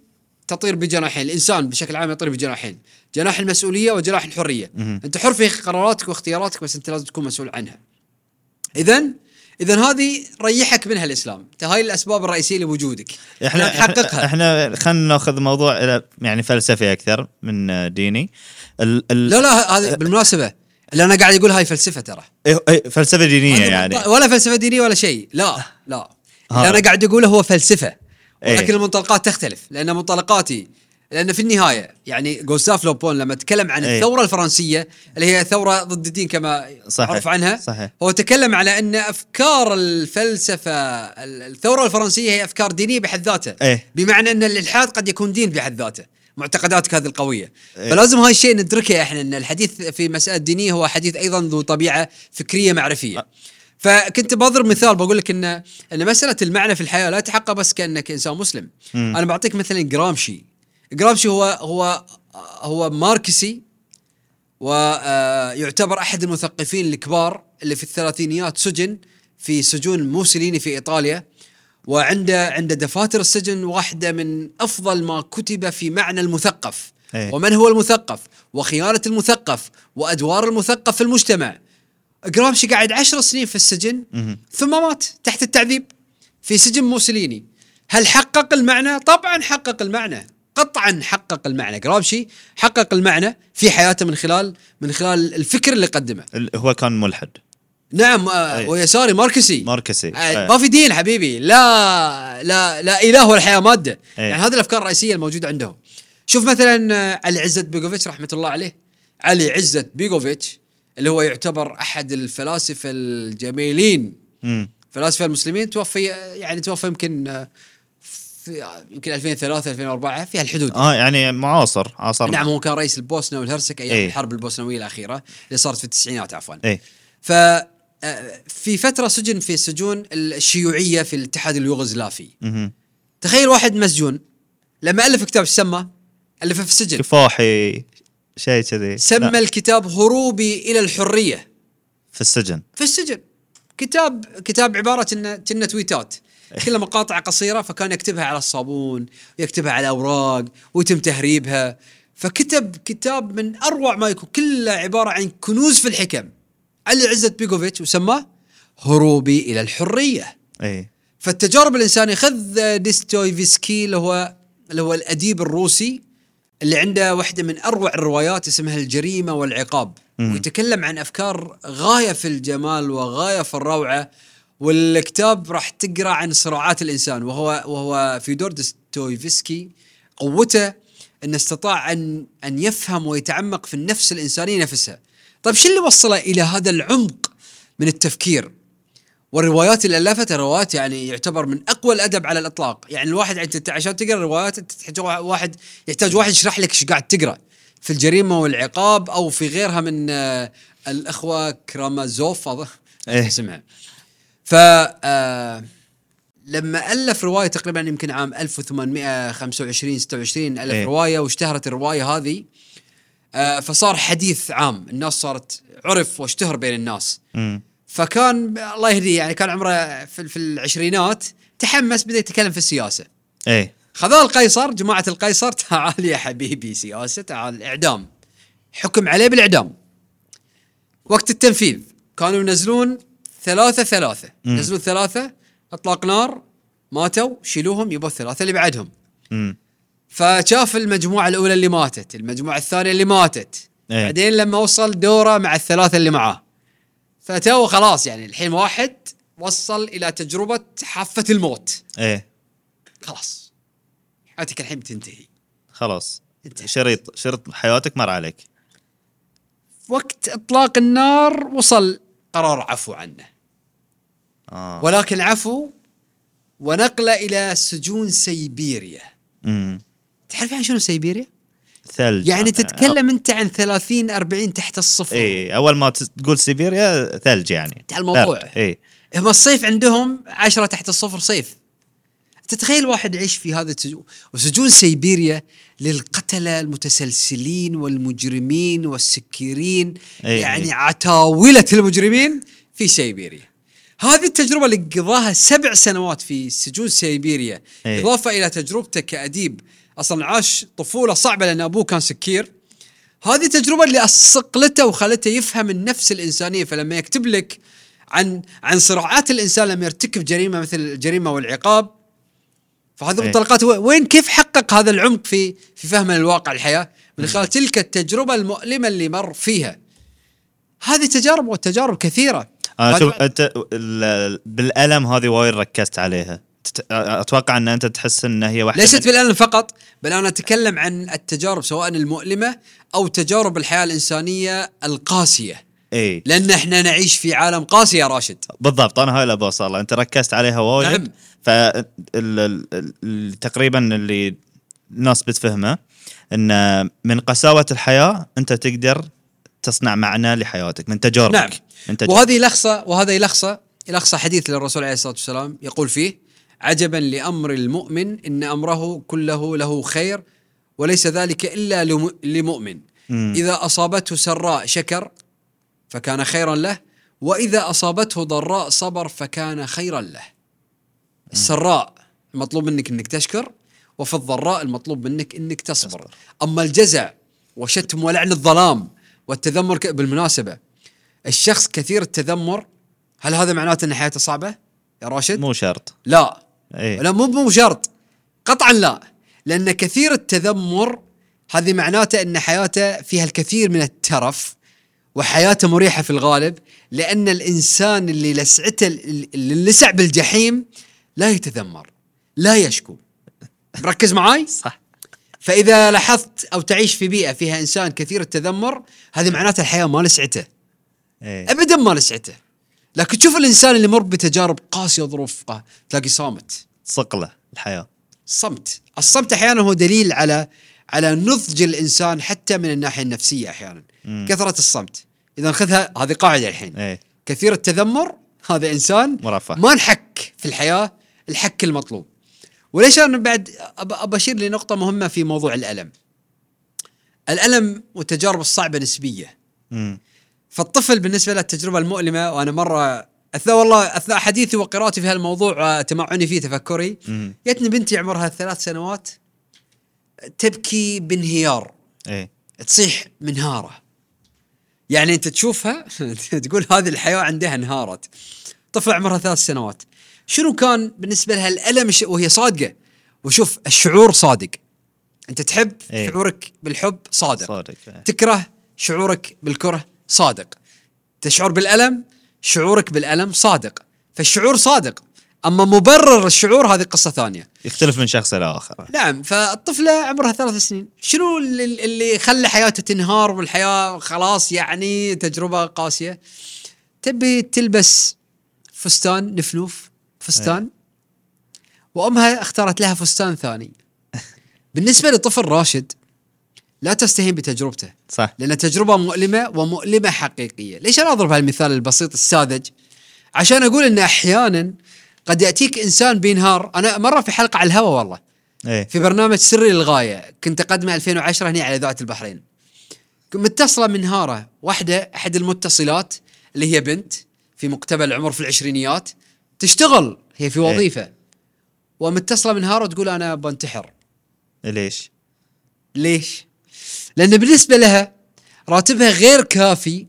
تطير بجناحين. الإنسان بشكل عام يطير بجناحين. جناح المسؤولية وجناح الحرية. مهم. أنت حر في قراراتك واختياراتك بس أنت لازم تكون مسؤول عنها. اذا اذا هذه ريحك منها الإسلام. هاي الأسباب الرئيسية لوجودك. إحنا تحققها. إحنا خلينا ناخذ موضوع إلى يعني فلسفي أكثر من ديني. ال ال لا لا هذه بالمناسبة. اللي أنا قاعد أقول هاي فلسفة ترى. إيه إيه فلسفة دينية يعني. ولا فلسفة دينية ولا شيء. لا لا. اللي أنا قاعد اقوله هو فلسفة. إيه. ولكن المنطلقات تختلف لأن منطلقاتي لأن في النهاية يعني جوستاف لوبون لما تكلم عن إيه. الثورة الفرنسية اللي هي ثورة ضد الدين كما صحيح. معروف عنها صحيح. هو تكلم على أن أفكار الفلسفة ال- الثورة الفرنسية هي أفكار دينية بحد ذاتها إيه. بمعنى أن الإلحاد قد يكون دين بحد ذاته معتقداتك هذه القوية إيه. فلازم هاي الشيء ندركه إحنا أن الحديث في مسائل دينية هو حديث أيضا ذو طبيعة فكرية معرفية فكنت بضرب مثال بقول لك ان إن مسألة المعنى في الحياة لا تحقق بس كأنك إنسان مسلم مم. أنا بعطيك مثلا جرامشي جرامشي هو هو هو ماركسي ويعتبر أحد المثقفين الكبار اللي في الثلاثينيات سجن في سجون موسوليني في إيطاليا وعنده عنده دفاتر السجن واحدة من أفضل ما كتب في معنى المثقف إيه. ومن هو المثقف وخيانة المثقف وأدوار المثقف في المجتمع جرامشي قاعد عشر سنين في السجن مهم. ثم مات تحت التعذيب في سجن موسوليني هل حقق المعنى؟ طبعا حقق المعنى قطعا حقق المعنى. جرامشي حقق المعنى في حياته من خلال من خلال الفكر اللي قدمه. هو كان ملحد. نعم آه، أي. ويساري ماركسي. ماركسي. إيه. ما في دين حبيبي. لا لا لا إله ولا حياة مادة. إيه. يعني هذه الأفكار الرئيسية الموجودة عندهم. شوف مثلا آه، علي عزت بيجوفيتش رحمة الله عليه. علي عزت بيجوفيتش اللي هو يعتبر أحد الفلاسفة الجميلين. مم. فلاسفة المسلمين توفي يعني توفى يمكن في يمكن 2003 2004 في هالحدود آه يعني معاصر عاصر. نعم هو كان رئيس البوسنة والهرسك أيام إيه. الحرب البوسنوية الأخيرة اللي صارت في التسعينات عفوا. إيه. ف آه، في فترة سجن في السجون الشيوعية في الاتحاد اليوغوسلافي. تخيل واحد مسجون لما ألف كتاب إيش سمى؟ الفه في السجن. كفاحي شيء كذي. سمى لا، الكتاب هروبي إلى الحرية. في السجن. في السجن. كتاب كتاب عبارة إنه كنا تويتات. كلها مقاطع قصيرة فكان يكتبها على الصابون ويكتبها على أوراق ويتم تهريبها. فكتب كتاب من أروع ما يكون كله عبارة عن كنوز في الحكم. علي عزت بيجوفيتش وسماه هروبي إلى الحرية. إيه. فالتجارب الانسانيه خذ ديستويفسكي اللي هو اللي هو الأديب الروسي اللي عنده واحدة من أروع الروايات اسمها الجريمة والعقاب. ويتكلم عن أفكار غاية في الجمال وغاية في الروعة. والكتاب راح تقرأ عن صراعات الإنسان وهو وهو فيدور ديستويفسكي قوته إنه استطاع ان أن يفهم ويتعمق في النفس الإنسانية نفسها. طيب شو اللي وصله إلى هذا العمق من التفكير؟ والروايات اللي الفتها روايات يعني يعتبر من أقوى الأدب على الإطلاق، يعني الواحد انت عشان تقرأ روايات أنت تحتاج واحد يحتاج واحد يشرح لك إيش قاعد تقرأ في الجريمة والعقاب أو في غيرها من آه، الأخوة كرامازوف إيه. اسمها. ف آه، لما ألف رواية تقريبا يمكن عام 1825 26 ألف إيه. رواية واشتهرت الرواية هذه آه، فصار حديث عام الناس صارت عرف واشتهر بين الناس. مم. فكان الله يهديه يعني كان عمره في, في العشرينات تحمس بدأ يتكلم في السياسة. إيه. خذاه القيصر جماعة القيصر تعال يا حبيبي سياسة تعال إعدام. حكم عليه بالإعدام. وقت التنفيذ كانوا ينزلون ثلاثة ثلاثة. مم. ينزلون ثلاثة أطلاق نار ماتوا شيلوهم يبوا الثلاثة اللي بعدهم. مم. فشاف المجموعة الأولى اللي ماتت المجموعة الثانية اللي ماتت. إيه. بعدين لما وصل دوره مع الثلاثة اللي معاه. فتو خلاص يعني الحين واحد وصل إلى تجربة حافة الموت. إيه. خلاص. حياتك الحين بتنتهي. خلاص. انتهى. شريط شريط حياتك مر عليك. وقت إطلاق النار وصل. قرار عفو عنه. آه. ولكن عفو ونقله إلى سجون سيبيريا. مم. تعرف يعني شنو سيبيريا؟ ثلج. يعني تتكلم أنت عن 30 40 تحت الصفر. إيه أول ما تقول سيبيريا ثلج يعني. انتهى الموضوع. إيه. هم الصيف عندهم عشرة تحت الصفر صيف. تتخيل واحد يعيش في هذا السجون وسجون سيبيريا للقتلة المتسلسلين والمجرمين والسكيرين أي. يعني عتاولة المجرمين في سيبيريا. هذه التجربة اللي قضاها سبع سنوات في سجون سيبيريا. أي. إضافة إلى تجربته كأديب. أصلا عاش طفولة صعبة لأن أبوه كان سكير. هذه التجربة اللي صقلته وخلته يفهم النفس الإنسانية. فلما يكتب لك عن عن صراعات الإنسان لما يرتكب جريمة مثل الجريمة والعقاب فهذه إيه. منطلقات و- وين كيف حقق هذا العمق في في فهم الواقع الحياة؟ من خلال تلك التجربة المؤلمة اللي مر فيها. هذه تجارب والتجارب كثيرة. أنا شوف أنت ال- بالألم هذه وايد ركزت عليها. أتوقع أن أنت تحس إن هي واحدة ليست بالألم فقط بل أنا أتكلم عن التجارب سواء المؤلمة أو تجارب الحياة الإنسانية القاسية. إيه لأن إحنا نعيش في عالم قاسي يا راشد. بالضبط أنا هاي اللي بوصل أنت ركزت عليها وايد. نعم. ف تقريبا اللي الناس بتفهمه إن من قساوة الحياة أنت تقدر تصنع معنى لحياتك من تجاربك نعم من تجاربك. وهذه لخصة وهذا يلخص يلخص حديث للرسول عليه الصلاة والسلام يقول فيه عجبا لأمر المؤمن إن أمره كله له خير وليس ذلك لم- لمؤمن مم. إذا أصابته سراء شكر فكان خيرا له وإذا أصابته ضراء صبر فكان خيرا له السراء المطلوب منك إنك تشكر وفي الضراء المطلوب منك إنك تصبر. أما الجزع وشتم ولعن الظلام والتذمر. بالمناسبة الشخص كثير التذمر هل هذا معناته إن حياته صعبة يا راشد؟ مو شرط. لا. إيه. لا مو مو شرط. قطعا لا. لأن كثير التذمر هذه معناته إن حياته فيها الكثير من الترف وحياته مريحة في الغالب لأن الإنسان اللي لسعته اللي لسع بالجحيم لا يتذمر لا يشكو. مركز معاي؟ صح. فإذا لاحظت أو تعيش في بيئة فيها إنسان كثير التذمر هذه معناته الحياة ما لسعته. إيه. ابدا ما لسعته. لكن تشوف الإنسان اللي مر بتجارب قاسية وظروف قا- تلاقي صامت. صقلة الحياة. صمت. الصمت أحيانا هو دليل على على نضج الإنسان حتى من الناحية النفسية أحيانا. مم. كثرة الصمت. إذا ناخذها هذه قاعدة الحين. إيه. كثير التذمر هذا إنسان مرفه. ما نحك في الحياة الحك المطلوب. وليش أنا بعد أشير لنقطة مهمة في موضوع الألم. الألم والتجارب الصعبة نسبية. مم. فالطفل بالنسبة له التجربة المؤلمة وأنا مرة أثناء والله أثناء حديثي وقراءتي في هالموضوع آه، تمعني فيه تفكري. جتني بنتي عمرها ثلاث سنوات تبكي بانهيار. إيه. تصيح منهارة. يعني أنت تشوفها تقول هذه الحياة عندها انهارت. طفل عمرها ثلاث سنوات. شنو كان بالنسبة لها الألم وهي صادقة؟ وشوف الشعور صادق. أنت تحب إيه. شعورك بالحب صادق. صادق إيه. تكره شعورك بالكره صادق. تشعر بالألم شعورك بالألم صادق. فالشعور صادق. أما مبرر الشعور هذه قصة ثانية. يختلف من شخص إلى آخر. نعم فالطفلة عمرها ثلاث سنين. شنو اللي, خلى حياتها تنهار والحياة خلاص يعني تجربة قاسية؟ تبي تلبس فستان نفنوف فستان. وأمها اختارت لها فستان ثاني. بالنسبة لطفل راشد لا تستهين بتجربته. صح. لأن تجربة مؤلمة ومؤلمة حقيقية. ليش أنا أضرب هالمثال البسيط الساذج؟ عشان أقول أن أحيانا قد يأتيك إنسان بينهار. أنا مرة في حلقة على الهوا والله. إيه. في برنامج سري للغاية. كنت أقدمه 2010 هنا على إذاعة البحرين. كنت متصلة من هارة. واحدة أحد المتصلات اللي هي بنت في مقتبل العمر في العشرينيات. تشتغل هي في إيه. وظيفة ومتصلة من هارة تقول أنا بنتحر ليش؟ ليش؟ لأن بالنسبة لها راتبها غير كافي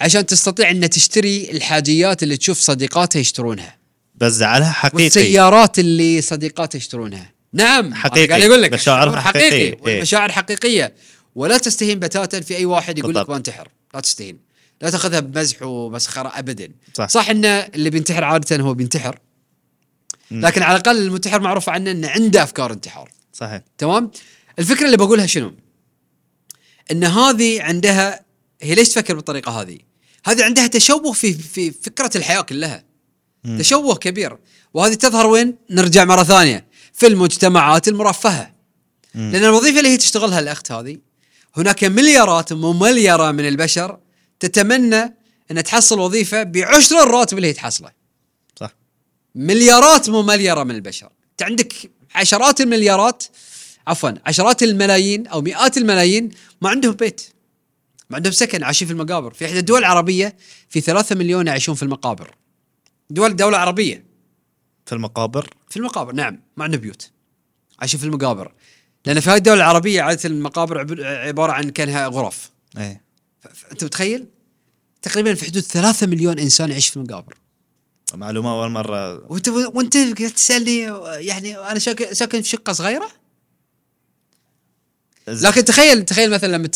عشان تستطيع أن تشتري الحاجيات اللي تشوف صديقاتها يشترونها بس زعلها حقيقي والسيارات اللي صديقاتها يشترونها نعم حقيقي. قاعد أقول لك مشاعرها شعور حقيقية. حقيقي إيه. والمشاعر حقيقية ولا تستهين بتاتا في أي واحد يقول لك. بنتحر لا تستهين لا تاخذها بمزح ومسخرة ابدا. صح. صح إن اللي بينتحر عادة هو بينتحر. لكن على الأقل المنتحر معروف عنه إنه عنده أفكار انتحار. صحيح. تمام؟ الفكرة اللي بقولها شنو؟ إن هذه عندها هي ليش تفكر بالطريقة هذه؟ هذه عندها تشوه في في فكرة الحياة كلها. مم. تشوه كبير. وهذه تظهر وين؟ نرجع مرة ثانية. في المجتمعات المرفهة. مم. لأن الوظيفة اللي هي تشتغلها الأخت هذه هناك مليارات ممليره من البشر تتمنى أن تحصل وظيفة بعشر الراتب اللي هي تحصله. صح. مليارات ممليره من البشر. أنت عندك عشرات المليارات عفوا عشرات الملايين أو مئات الملايين ما عندهم بيت. ما عندهم سكن عايشين في المقابر. في إحدى الدول العربية في ثلاثة مليون يعيشون في المقابر. دول دولة عربية. في المقابر؟ في المقابر نعم. ما عندهم بيوت. عايشين في المقابر. لأن في هذه الدول العربية عادة المقابر عب- عبارة عن كأنها غرف. إيه. أنت متخيل؟ تقريبا في حدود ثلاثة مليون إنسان يعيش في المقابر. معلومة أول مرة. وانت وأنت تسالني يعني أنا ساكن في شقة صغيرة؟ لكن تخيل تخيل مثلا لما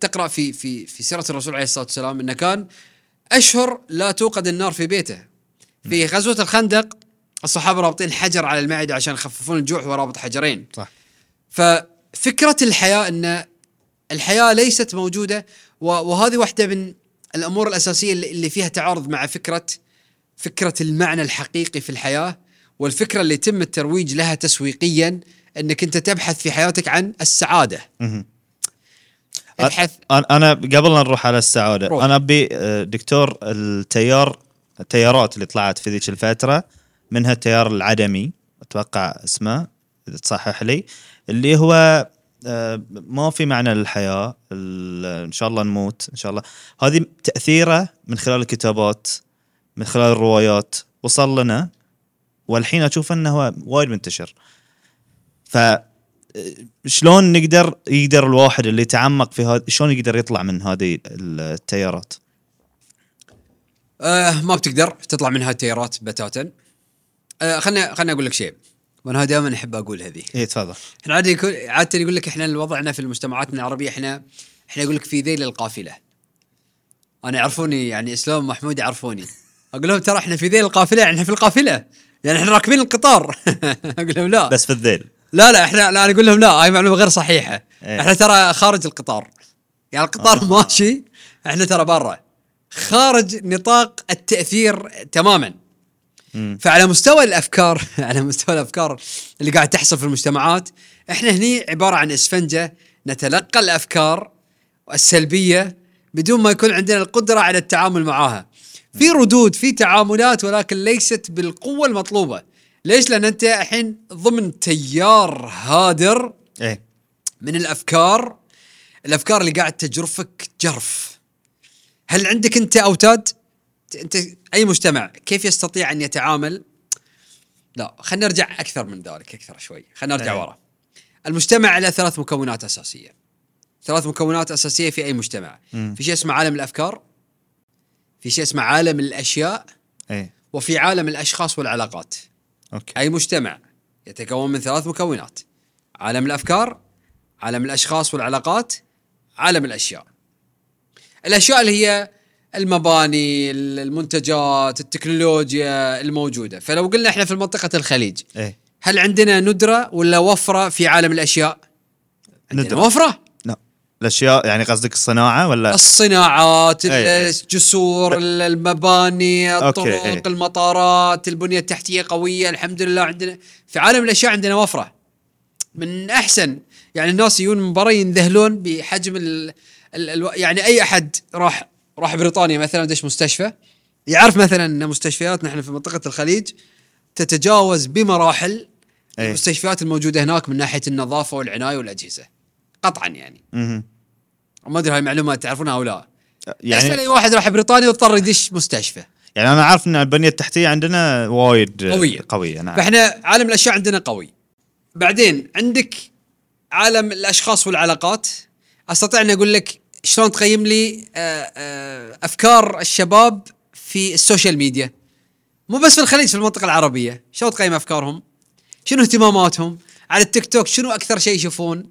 تقرأ في في في سيرة الرسول عليه الصلاة والسلام إنه كان أشهر لا توقد النار في بيته. في غزوة الخندق الصحابة رابطين حجر على المعدة عشان يخففون الجوع ورابط حجرين. صح. ففكرة الحياة إن الحياة ليست موجودة وهذه واحدة من الأمور الأساسية اللي فيها تعارض مع فكره فكرة المعنى الحقيقي في الحياة والفكرة اللي يتم الترويج لها تسويقيا إنك أنت تبحث في حياتك عن السعادة مهم. ابحث أنا قبل لا نروح على السعادة روح. أنا أبي آه، دكتور التيار التيارات اللي طلعت في ذيك الفترة منها التيار العدمي أتوقع اسمه إذا تصحح لي اللي هو ما في معنى للحياة إن شاء الله نموت إن شاء الله. هذه تأثيره من خلال الكتابات من خلال الروايات. وصل لنا والحين أشوف إنه وايد منتشر. ف شلون نقدر يقدر الواحد اللي يتعمق في هذا شلون يقدر يطلع من هذه التيارات؟ آه ما بتقدر تطلع من هاي التيارات بتاتا. آه خلنا خلنا أقول لك شيء. وأنا دائما أحب أقول هذه. إيه تفضل. إحنا عادة يكون عادة يقول لك إحنا وضعنا في المجتمعات العربية إحنا إحنا يقول لك في ذيل القافلة. أنا يعرفوني يعني إسلام محمود يعرفوني. أقول لهم ترى إحنا في ذيل القافلة يعني إحنا في القافلة. يعني إحنا راكبين القطار. أقول لهم لا. بس في الذيل. لا لا إحنا لا أنا أقول لهم لا هاي معلومة غير صحيحة. إيه. إحنا ترى خارج القطار. يعني القطار آه. ماشي إحنا ترى برا. خارج نطاق التأثير تماما. مم. فعلى مستوى الأفكار على مستوى الأفكار اللي قاعد تحصل في المجتمعات إحنا هني عبارة عن إسفنجة نتلقى الأفكار السلبية بدون ما يكون عندنا القدرة على التعامل معها. في ردود في تعاملات ولكن ليست بالقوة المطلوبة. ليش؟ لأن أنت الحين ضمن تيار هادر إيه من الأفكار الأفكار اللي قاعد تجرفك جرف. هل عندك أنت أوتاد؟ أنت أي مجتمع كيف يستطيع أن يتعامل؟ لا خلينا نرجع أكثر من ذلك أكثر شوي، خلينا نرجع أي. ورا. المجتمع له ثلاث مكونات أساسية. ثلاث مكونات أساسية في أي مجتمع. مم. في شيء اسمه عالم الأفكار في شيء اسمه عالم الأشياء إيه وفي عالم الأشخاص والعلاقات. أوكي أي مجتمع يتكون من ثلاث مكونات. عالم الأفكار، عالم الأشخاص والعلاقات، عالم الأشياء. الأشياء اللي هي المباني، المنتجات، التكنولوجيا الموجودة، فلو قلنا إحنا في منطقة الخليج، إيه هل عندنا ندرة ولا وفرة في عالم الأشياء؟ ندرة. وفرة لا الأشياء يعني قصدك الصناعة ولا الصناعات أي. الجسور المباني أوكي، الطرق أي. المطارات البنية التحتية قوية الحمد لله عندنا في عالم الأشياء عندنا وفرة من أحسن يعني الناس يجون من برا ينذهلون بحجم ال ال ال يعني أي أحد راح راح بريطانيا مثلا دش مستشفى؟ يعرف مثلا أن مستشفياتنا إحنا في منطقة الخليج تتجاوز بمراحل أي. المستشفيات الموجودة هناك من ناحية النظافة والعناية والأجهزة. قطعا يعني. ما أدري هاي المعلومة تعرفونها أو لا. يعني اي واحد راح بريطانيا واضطر يدش مستشفى. يعني أنا عارف إن البنية التحتية عندنا وايد قوية. قوية نعم. فإحنا عالم الأشياء عندنا قوي. بعدين عندك عالم الأشخاص والعلاقات. أستطيع ان أقول لك شلون تقيم لي آه، آه، أفكار الشباب في ال social media. مو بس في الخليج في المنطقة العربية. شلون تقيم أفكارهم؟ شنو اهتماماتهم؟ على التيك توك شنو أكثر شيء يشوفون؟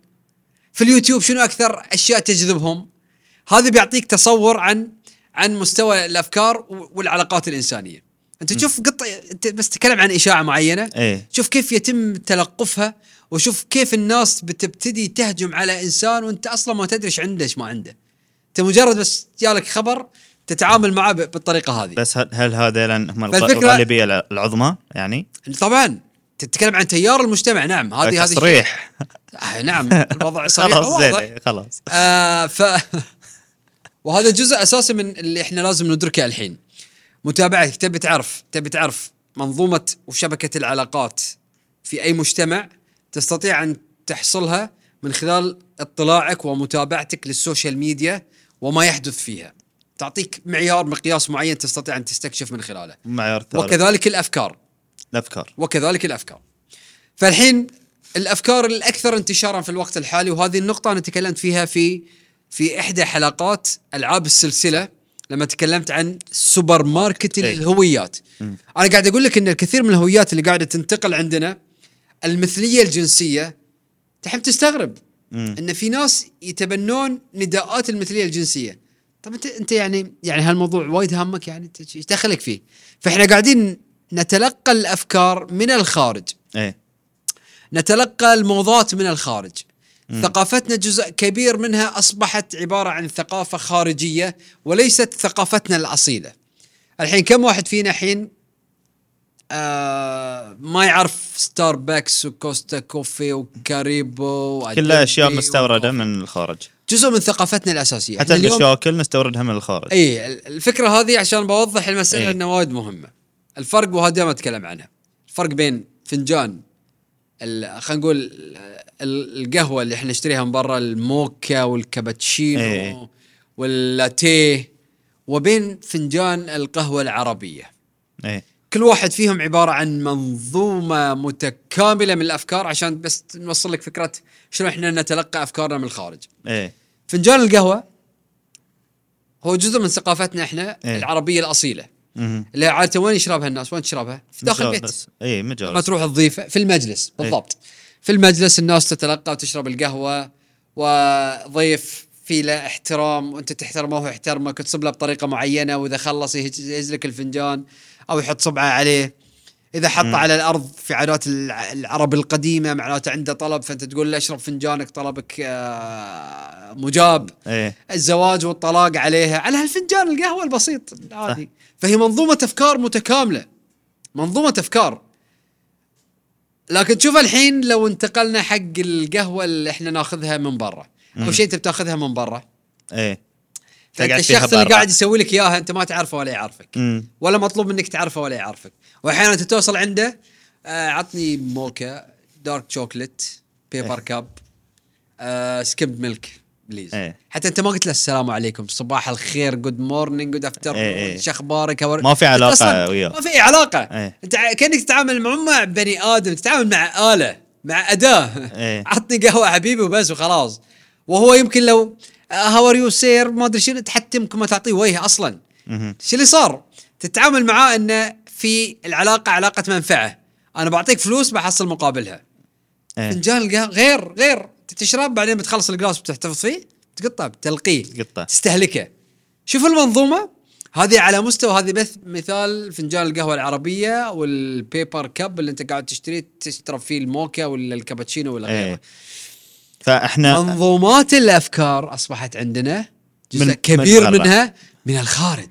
في اليوتيوب شنو أكثر أشياء تجذبهم؟ هذا بيعطيك تصور عن عن مستوى الأفكار والعلاقات الإنسانية. أنت تشوف قطع أنت بس تتكلم عن إشاعة معينة. إيه. شوف كيف يتم تلقفها وشوف كيف الناس بتبتدي تهجم على إنسان وأنت أصلا ما تدري إيش عنده إيش ما عنده. أنت مجرد بس جالك خبر تتعامل معه بالطريقة هذه. بس هل, هل هذا لأن هم الغالبية الع- العظمى يعني؟ طبعا. تتكلم عن تيار المجتمع نعم هذه هذه تصريح آه نعم الوضع صريح خلاص. زين خلاص. آه ف وهذا جزء أساسي من اللي إحنا لازم ندركه الحين. متابعتك تبي تعرف تبي تعرف منظومة وشبكة العلاقات في أي مجتمع؟ تستطيع أن تحصلها من خلال اطلاعك ومتابعتك للسوشيال ميديا وما يحدث فيها تعطيك معيار مقياس معين تستطيع أن تستكشف من خلاله معيار ثالث وكذلك الأفكار الأفكار وكذلك الأفكار. فالحين الأفكار الأكثر انتشارا في الوقت الحالي وهذه النقطة أنا تكلمت فيها في في إحدى حلقات ألعاب السلسلة لما تكلمت عن سوبر ماركت إي. الهويات. أنا قاعد أقول لك إن الكثير من الهويات اللي قاعدة تنتقل عندنا المثلية الجنسية تحب تستغرب مم. إن في ناس يتبنون نداءات المثلية الجنسية. طب انت أنت يعني يعني هالموضوع وايد هامك يعني؟ انت إيش دخلك فيه؟ فإحنا قاعدين نتلقى الأفكار من الخارج. إيه. نتلقى الموضات من الخارج. ثقافتنا جزء كبير منها أصبحت عبارة عن ثقافة خارجية وليست ثقافتنا الأصيلة. الحين كم واحد فينا الحين آه ما يعرف ستاربكس وكوستا كوفي وكاريبو كلها اشياء مستوردة. من الخارج جزء من ثقافتنا الأساسية حتى الشاكل نستوردها من الخارج إي الفكرة هذه عشان بوضح المسألة إيه. إنها وايد مهمة الفرق وهذا دائما أتكلم عنها الفرق بين فنجان خلينا نقول ال- القهوة اللي إحنا نشتريها من برا الموكا والكابتشينو إيه. واللاتيه وبين فنجان القهوة العربية إيه كل واحد فيهم عبارة عن منظومة متكاملة من الأفكار عشان بس نوصل لك فكرة شلون إحنا نتلقى أفكارنا من الخارج إيه فنجان القهوة هو جزء من ثقافتنا إحنا إيه. العربية الأصيلة مهم. اللي عاده وين يشربها الناس؟ وين تشربها؟ في داخل البيت مجالس. إيه ما مجالس تروح تضيفه في المجلس بالضبط في المجلس الناس تتلقى وتشرب القهوة وضيف في له احترام وأنت تحترمه وهو يحترمك وتصب له بطريقة معينة وإذا خلص يهز لك الفنجان أو يحط صبعه عليه. إذا حطه. على الأرض في عادات الع- العرب القديمة معناته عنده طلب فأنت تقول له أشرب فنجانك طلبك آه، مجاب. إيه. الزواج والطلاق عليها على هالفنجان القهوة البسيط العادي. فهي منظومة أفكار متكاملة. منظومة أفكار. لكن تشوف الحين لو انتقلنا حق القهوة اللي إحنا ناخذها من برا. أو مم. شيء أنت بتاخذها من برا. إيه. فيها الشخص اللي. قاعد يسوي لك إياها أنت ما تعرفه ولا يعرفك امم ولا مطلوب منك تعرفه ولا يعرفك وأحيانا أنت توصل عنده آه عطني mocha dark chocolate paper cup آه skimmed milk please إيه. حتى أنت ما قلت له السلام عليكم صباح الخير good morning good after. شو أخبارك ما في أصلاً وياه. ما في علاقة إيه. أنت كأنك تتعامل مع مع بني آدم تتعامل مع آلة مع أداة إيه. عطني قهوة حبيبي وبس وخلاص وهو يمكن لو how are you sir ما أدري شنو يمكن ما تعطيه وجه أصلا. شو اللي صار؟ تتعامل معاه إنه في العلاقة علاقة منفعة، أنا بعطيك فلوس بحصل مقابلها. فنجان القهوه غير غير تشرب بعدين بتخلص ال glass بتحتفظ فيه تقطع بتلقيه تقطع. تستهلكه. شوف المنظومة هذه على مستوى هذه بس مثال فنجان القهوة العربية وال paper cup اللي أنت قاعد تشتريه تشرب فيه الموكا ولا الكابتشينو ولا غيره. إيه فاحنا منظومات الأفكار أصبحت عندنا جزء من- من كبير برا. منها من الخارج.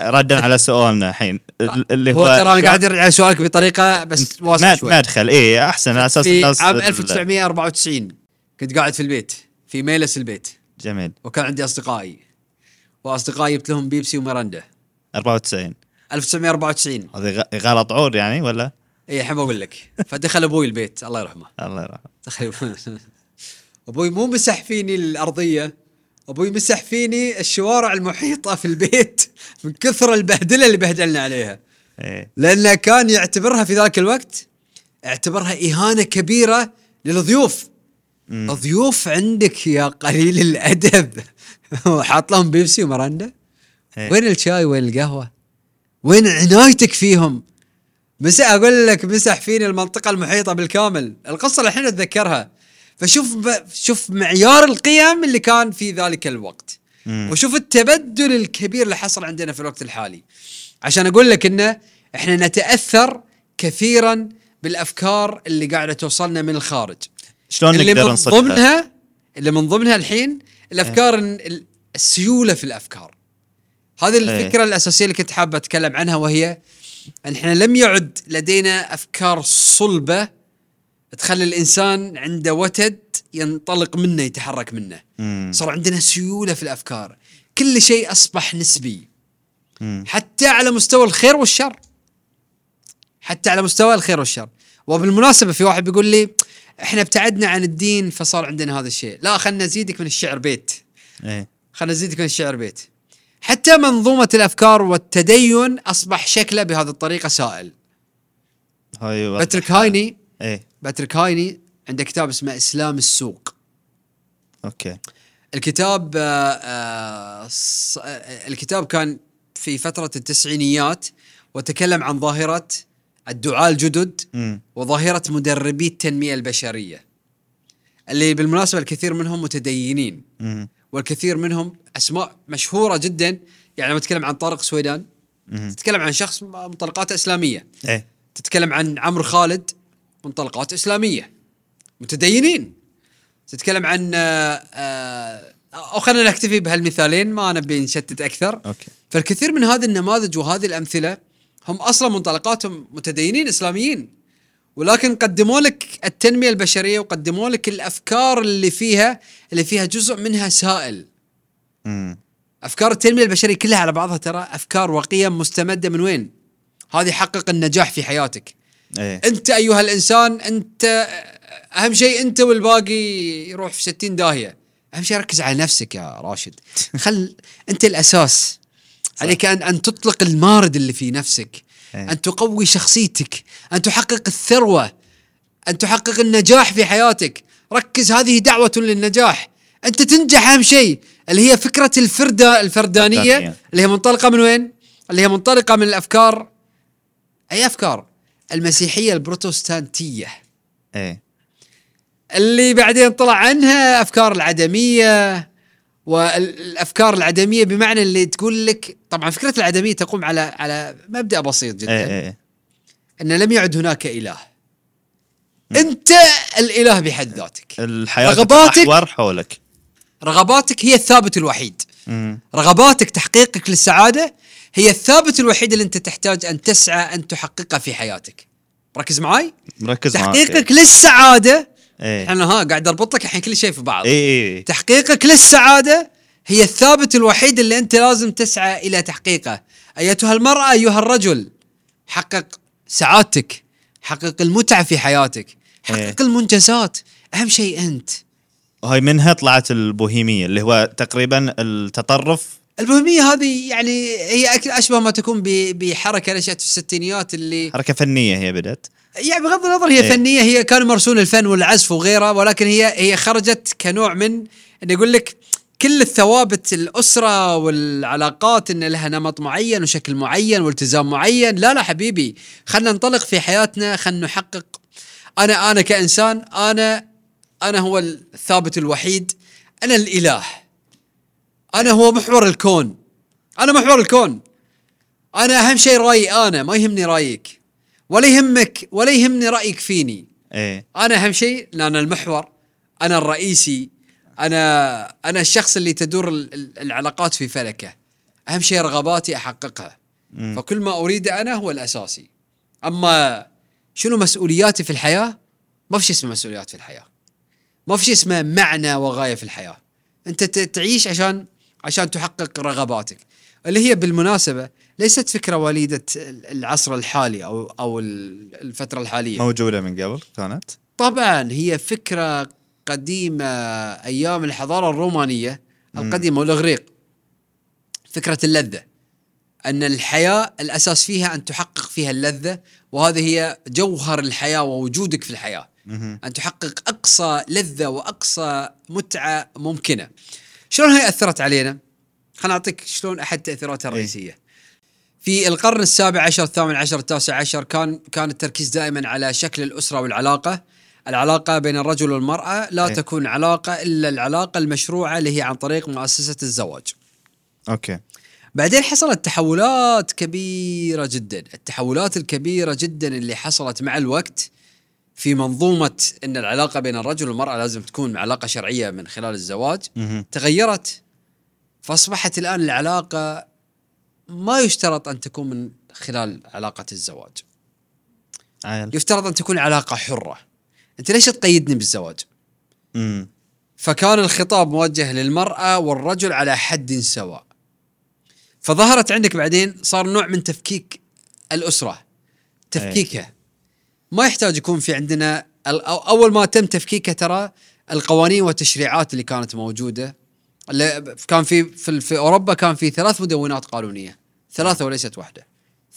ردا على سؤالنا الحين ال- اللي هو ترى أنا قاعد أرجع على سؤالك بطريقة بس مد- شوي. مدخل إيه أحسن على أساس في عام ال- 1994 كنت قاعد في البيت في ميلس البيت. جميل. وكان عندي أصدقائي. وأصدقائي جبت لهم بيبسي وميراندا. 94 1994 هذه غلط عور يعني ولا؟ اي الحين بقول لك. فدخل أبوي البيت الله يرحمه. الله يرحمه. دخل أبوي مو مسح فيني الأرضية أبوي مسح فيني الشوارع المحيطة في البيت من كثر البهدلة اللي بهدلنا عليها. إيه. لأنه كان يعتبرها في ذاك الوقت اعتبرها إهانة كبيرة للضيوف. مم. ضيوف عندك يا قليل الأدب. وحاط لهم بيبسي ومراندا إيه. وين الشاي وين القهوة؟ وين عنايتك فيهم؟ مسح أقول لك مسح فيني المنطقة المحيطة بالكامل. القصة الحين أتذكرها. فشوف ب... شوف معيار القيم اللي كان في ذلك الوقت. مم. وشوف التبدل الكبير اللي حصل عندنا في الوقت الحالي. عشان أقول لك إنه إحنا نتأثر كثيرا بالأفكار اللي قاعدة توصلنا من الخارج. شلون اللي نقدر من؟ ضمنها اللي من ضمنها الحين الأفكار ال- السيولة في الأفكار. هذه الفكرة الأساسية اللي كنت حابه أتكلم عنها وهي إن إحنا لم يعد لدينا أفكار صلبة تخلي الإنسان عنده وتد ينطلق منه يتحرك منه. مم. صار عندنا سيولة في الأفكار. كل شيء أصبح نسبي. مم. حتى على مستوى الخير والشر. حتى على مستوى الخير والشر. وبالمناسبة في واحد بيقول لي إحنا ابتعدنا عن الدين فصار عندنا هذا الشيء. لا خلنا نزيدك من الشعر بيت. إيه. خلنا نزيدك من الشعر بيت. حتى منظومة الأفكار والتدين أصبح شكله بهذه الطريقة سائل. هاي وضح. باتريك هايني إيه باتريك هايني عنده كتاب اسمه إسلام السوق okay الكتاب آه، آه، الكتاب كان في فترة التسعينيات وتكلم عن ظاهرة الدعاة الجدد مم. وظاهرة مدربي التنمية البشرية اللي بالمناسبة الكثير منهم متدينين مم. والكثير منهم أسماء مشهورة جدا يعني لما تتكلم عن طارق سويدان. تتكلم عن شخص منطلقاته إسلامية إيه تتكلم عن عمرو خالد منطلقات إسلامية. متدينين. تتكلم عن آه، آه، أو خلينا نكتفي بهالمثالين ما نبي نشتت أكثر. أوكي. فالكثير من هذه النماذج وهذه الأمثلة هم أصلا منطلقاتهم متدينين إسلاميين. ولكن قدموا لك التنمية البشرية وقدموا لك الأفكار اللي فيها اللي فيها جزء منها سائل. مم. أفكار التنمية البشرية كلها على بعضها ترى أفكار وقيم مستمدة من وين؟ هذه حقق النجاح في حياتك. إيه. أنت أيها الإنسان أنت أهم شيء أنت والباقي يروح في 60 داهية. أهم شيء ركز على نفسك يا راشد. خل أنت الأساس. عليك أن أن تطلق المارد اللي في نفسك. إيه. أن تقوي شخصيتك. أن تحقق الثروة. أن تحقق النجاح في حياتك. ركز هذه دعوة للنجاح. أنت تنجح أهم شيء. اللي هي فكرة الفردة الفردانية. اللي هي منطلقة من وين؟ اللي هي منطلقة من الأفكار. أي أفكار؟ المسيحية البروتستانتية. إيه. اللي بعدين طلع عنها أفكار العدمية والأفكار العدمية بمعنى اللي تقول لك طبعا فكره العدمية تقوم على على مبدأ بسيط جدا. إيه إيه أن لم يعد هناك إله. أنت الإله بحد ذاتك. الحياة رغباتك- حولك. رغباتك هي الثابت الوحيد. مم. رغباتك تحقيقك للسعادة هي الثابت الوحيد اللي انت تحتاج أن تسعى أن تحققه في حياتك. ركز معي مركز تحقيقك للسعادة. إيه. أنا ها قاعد أربط لك الحين كل شيء في بعض. إيه إيه تحقيقك للسعادة هي الثابت الوحيد اللي أنت لازم تسعى إلى تحقيقه. أيتها المرأة أيها الرجل حقق سعادتك حقق المتعة في حياتك حقق إيه. المنجزات. أهم شيء أنت. وهاي منها طلعت البوهيمية اللي هو تقريبا التطرف البوهيميه هذه يعني هي أشبه ما تكون بحركة نشات في الستينيات اللي حركة فنية هي بدأت. يعني بغض النظر هي إيه. فنية هي كانوا يمارسون الفن والعزف وغيره ولكن هي هي خرجت كنوع من انه يقول لك كل الثوابت الأسرة والعلاقات إن لها نمط معين وشكل معين والتزام معين. لا لا حبيبي خلينا ننطلق في حياتنا خلينا نحقق. أنا أنا كإنسان أنا أنا هو الثابت الوحيد أنا الإله. أنا هو محور الكون. أنا محور الكون. أنا أهم شيء رأيي أنا ما يهمني رأيك. ولا يهمك ولا يهمني رأيك فيني. إيه. أنا أهم شيء لأن أنا المحور أنا الرئيسي أنا أنا الشخص اللي تدور ال- ال- العلاقات في فلكة. أهم شيء رغباتي أحققها. مم. فكل ما اريده أنا هو الأساسي. أما شنو مسؤولياتي في الحياة؟ ما في شيء اسمه مسؤوليات في الحياة. ما في شيء اسمه معنى وغاية في الحياة. أنت تعيش عشان عشان تحقق رغباتك. اللي هي بالمناسبة ليست فكرة وليدة ال- العصر الحالي أو أو ال- الفترة الحالية. موجودة من قبل كانت؟ طبعا هي فكرة قديمة أيام الحضارة الرومانية القديمه والاغريق فكرة اللذة. أن الحياة الأساس فيها أن تحقق فيها اللذة وهذه هي جوهر الحياة ووجودك في الحياة. أن تحقق أقصى لذة وأقصى متعة ممكنة. شلون هي أثرت علينا؟ خليني أعطيك شلون أحد تاثيراتها الرئيسية. في القرن السابع عشر الثامن عشر التاسع عشر كان كان التركيز دائما على شكل الأسرة والعلاقة. العلاقة بين الرجل والمرأة لا إيه. تكون علاقة إلا العلاقة المشروعة اللي هي عن طريق مؤسسة الزواج. أوكي. بعدين حصلت تحولات كبيرة جدا. التحولات الكبيرة جدا اللي حصلت مع الوقت في منظومة أن العلاقة بين الرجل والمرأة لازم تكون علاقة شرعية من خلال الزواج مهم. تغيرت. فأصبحت الآن العلاقة ما يشترط أن تكون من خلال علاقة الزواج. عيل. يفترض أن تكون علاقة حرة. أنت ليش تقيدني بالزواج؟ مم. فكان الخطاب موجه للمرأة والرجل على حد سواء. فظهرت عندك بعدين صار نوع من تفكيك الأسرة تفكيكها. ما يحتاج يكون في عندنا أول ما تم تفكيكها ترى القوانين والتشريعات اللي كانت موجودة. اللي كان في في, في أوروبا كان في ثلاث مدونات قانونية. ثلاثة وليست واحدة.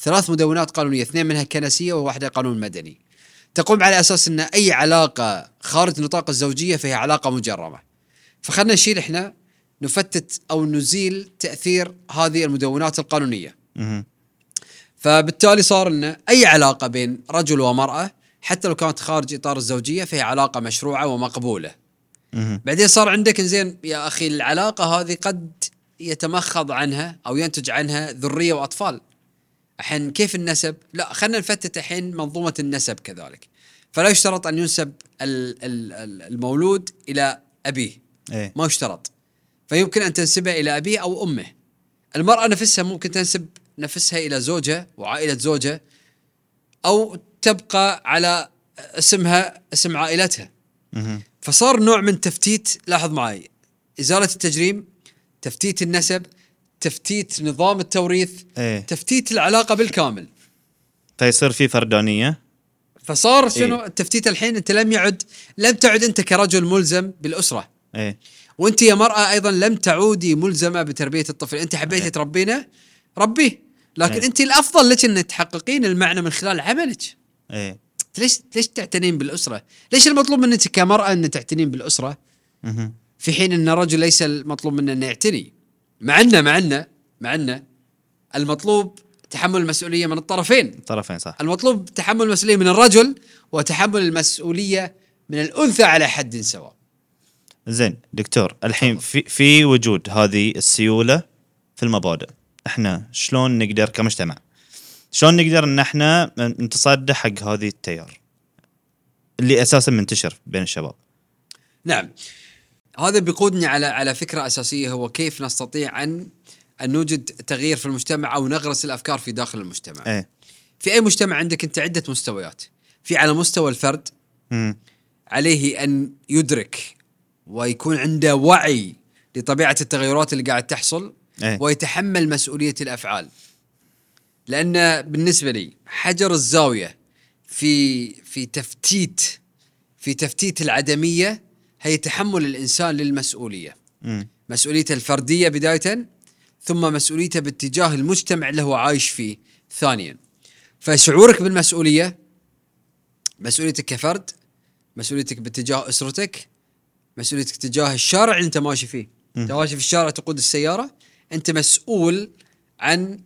ثلاث مدونات قانونية اثنين منها كنسية وواحدة قانون مدني. تقوم على أساس إن أي علاقة خارج نطاق الزوجية فهي علاقة مجرمة. فخلنا نشيل إحنا نفتت أو نزيل تأثير هذه المدونات القانونية. فبالتالي صار لنا أي علاقة بين رجل ومرأة حتى لو كانت خارج إطار الزوجية فهي علاقة مشروعة ومقبولة. بعدين صار عندك زين يا أخي العلاقة هذه قد يتمخض عنها أو ينتج عنها ذرية وأطفال. الحين كيف النسب؟ لا خلينا نفتت الحين منظومة النسب كذلك. فلا يشترط أن ينسب ال- ال- ال- المولود إلى أبيه، إيه ما يشترط. فيمكن أن تنسبه إلى أبيه أو أمه. المرأة نفسها ممكن تنسب نفسها إلى زوجها وعائلة زوجها أو تبقى على اسمها اسم عائلتها. فصار نوع من تفتيت لاحظ معي إزالة التجريم تفتيت النسب تفتيت نظام التوريث إيه. تفتيت العلاقة بالكامل. فيصير في فردانية؟ فصار شنو؟ إيه. التفتيت الحين أنت لم يعد لم تعد أنت كرجل ملزم بالأسرة. إيه. وأنت يا مرأة أيضا لم تعودي ملزمة بتربية الطفل. أنت حبيتي إيه. تربينه ربيه. لكن إيه. أنت الأفضل لك ان تحققين المعنى من خلال عملك. إيه. ليش ليش تعتنين بالأسرة؟ ليش المطلوب منك كمرأة ان تعتنين بالأسرة. في حين إن الرجل ليس المطلوب منه إنه يعتني. مع انه مع انه مع إنه المطلوب تحمل المسؤولية من الطرفين. طرفين صح. المطلوب تحمل المسؤولية من الرجل وتحمل المسؤولية من الأنثى على حد سواء. زين دكتور الحين في في وجود هذه السيولة في المبادئ. إحنا شلون نقدر كمجتمع شلون نقدر ان إحنا نتصدى حق هذه التيار اللي أساسا منتشر بين الشباب نعم هذا بيقودني على على فكرة أساسية هو كيف نستطيع أن أن نوجد تغيير في المجتمع أو نغرس الأفكار في داخل المجتمع. إيه في أي مجتمع عندك أنت عدة مستويات. في على مستوى الفرد مم. عليه أن يدرك ويكون عنده وعي لطبيعة التغيرات اللي قاعد تحصل إيه ويتحمل مسؤولية الأفعال. لأن بالنسبة لي حجر الزاوية في في تفتيت في تفتيت العدمية هي تحمل الإنسان للمسؤولية. مم. مسؤوليته الفردية بداية ثم مسؤوليته باتجاه المجتمع اللي هو عايش فيه ثانيا. فشعورك بالمسؤولية مسؤوليتك كفرد مسؤوليتك باتجاه أسرتك مسؤوليتك تجاه الشارع اللي أنت ماشي فيه أنت ماشي في الشارع تقود السيارة أنت مسؤول عن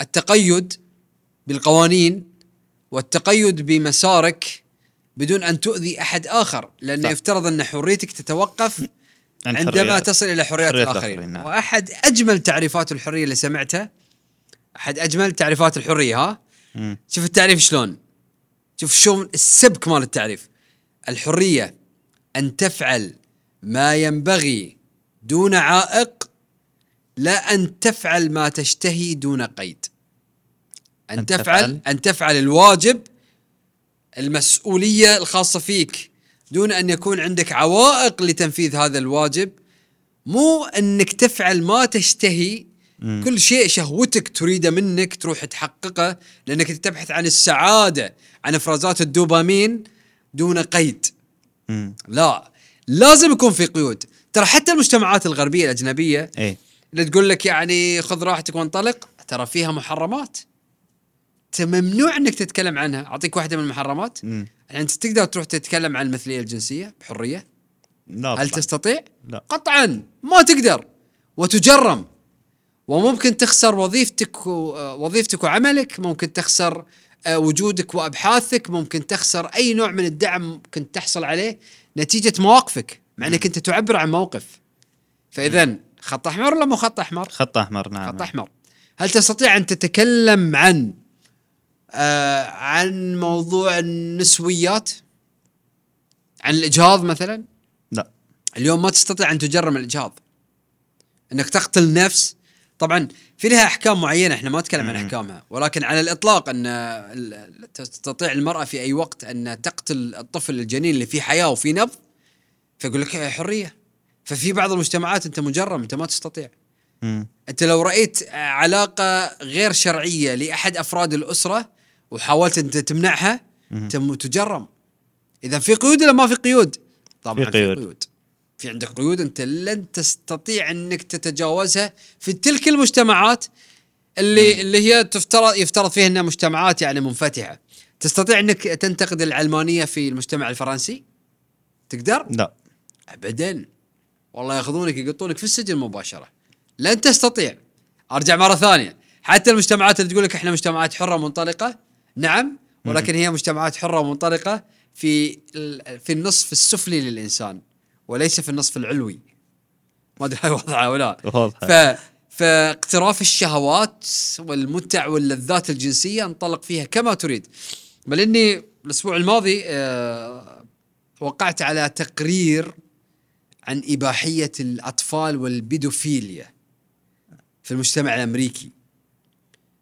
التقيد بالقوانين والتقيد بمسارك بدون أن تؤذي أحد آخر لأن صح. يفترض أن حريتك تتوقف عن عندما. تصل إلى حريات حريات الآخرين نعم. وأحد أجمل تعريفات الحرية اللي سمعتها أحد أجمل تعريفات الحرية ها مم. شوف التعريف شلون شوف شلون السبك مال التعريف الحرية أن تفعل ما ينبغي دون عائق لا أن تفعل ما تشتهي دون قيد أن أن تفعل تفعل؟ أن تفعل الواجب المسؤولية الخاصة فيك دون أن يكون عندك عوائق لتنفيذ هذا الواجب مو أنك تفعل ما تشتهي مم. كل شيء شهوتك تريده منك تروح تحققه لأنك تبحث عن السعادة عن إفرازات الدوبامين دون قيد مم. لا لازم يكون في قيود ترى حتى المجتمعات الغربية الأجنبية إيه اللي تقول لك يعني خذ راحتك وانطلق. ترى فيها محرمات. أنت ممنوع إنك تتكلم عنها. أعطيك واحدة من المحرمات. مم. يعني أنت تقدر تروح تتكلم عن المثلية الجنسية بحرية؟ لا هل طبعاً. تستطيع؟ لا. قطعا. ما تقدر. وتجرم. وممكن تخسر وظيفتك و- وظيفتك وعملك. ممكن تخسر آه، وجودك وأبحاثك. ممكن تخسر أي نوع من الدعم ممكن تحصل عليه. نتيجة مواقفك. مع إنك أنت تعبر عن موقف. فاذا خط أحمر ولا مو خط أحمر؟ خط أحمر نعم خط أحمر. هل تستطيع أن تتكلم عن آه عن موضوع النسويات؟ عن الإجهاض مثلا؟ لا. اليوم ما تستطيع أن تجرم الإجهاض. إنك تقتل نفس. طبعا في لها أحكام معينة إحنا ما نتكلم عن. أحكامها. ولكن على الإطلاق أن تستطيع المرأة في أي وقت أن تقتل الطفل الجنين اللي فيه حياة وفيه نبض فيقول لك حرية. ففي بعض المجتمعات انت مجرم انت ما تستطيع. مم. انت لو رأيت علاقة غير شرعية لأحد أفراد الأسرة وحاولت أنت تمنعها مم. انت تجرم. إذا في قيود ولا ما في قيود؟ طبعا في في قيود. قيود. في عندك قيود انت لن تستطيع انك تتجاوزها في تلك المجتمعات اللي اللي هي تفترض يفترض فيها إنها مجتمعات يعني منفتحة. تستطيع إنك تنتقد العلمانية في المجتمع الفرنسي؟ تقدر؟ لا. ابدا. والله ياخذونك يقطونك في السجن مباشرة. لن تستطيع. أرجع مرة ثانية. حتى المجتمعات اللي تقول لك إحنا مجتمعات حرة منطلقه نعم ولكن هي مجتمعات حرة ومنطلقة في في النصف السفلي للإنسان وليس في النصف العلوي. ما أدري هاي واضحة ولا. ف فاقتراف الشهوات والمتع واللذات الجنسية أنطلق فيها كما تريد. بل إني الأسبوع الماضي آه، وقعت على تقرير عن إباحية الأطفال والبيدوفيليا في المجتمع الأمريكي.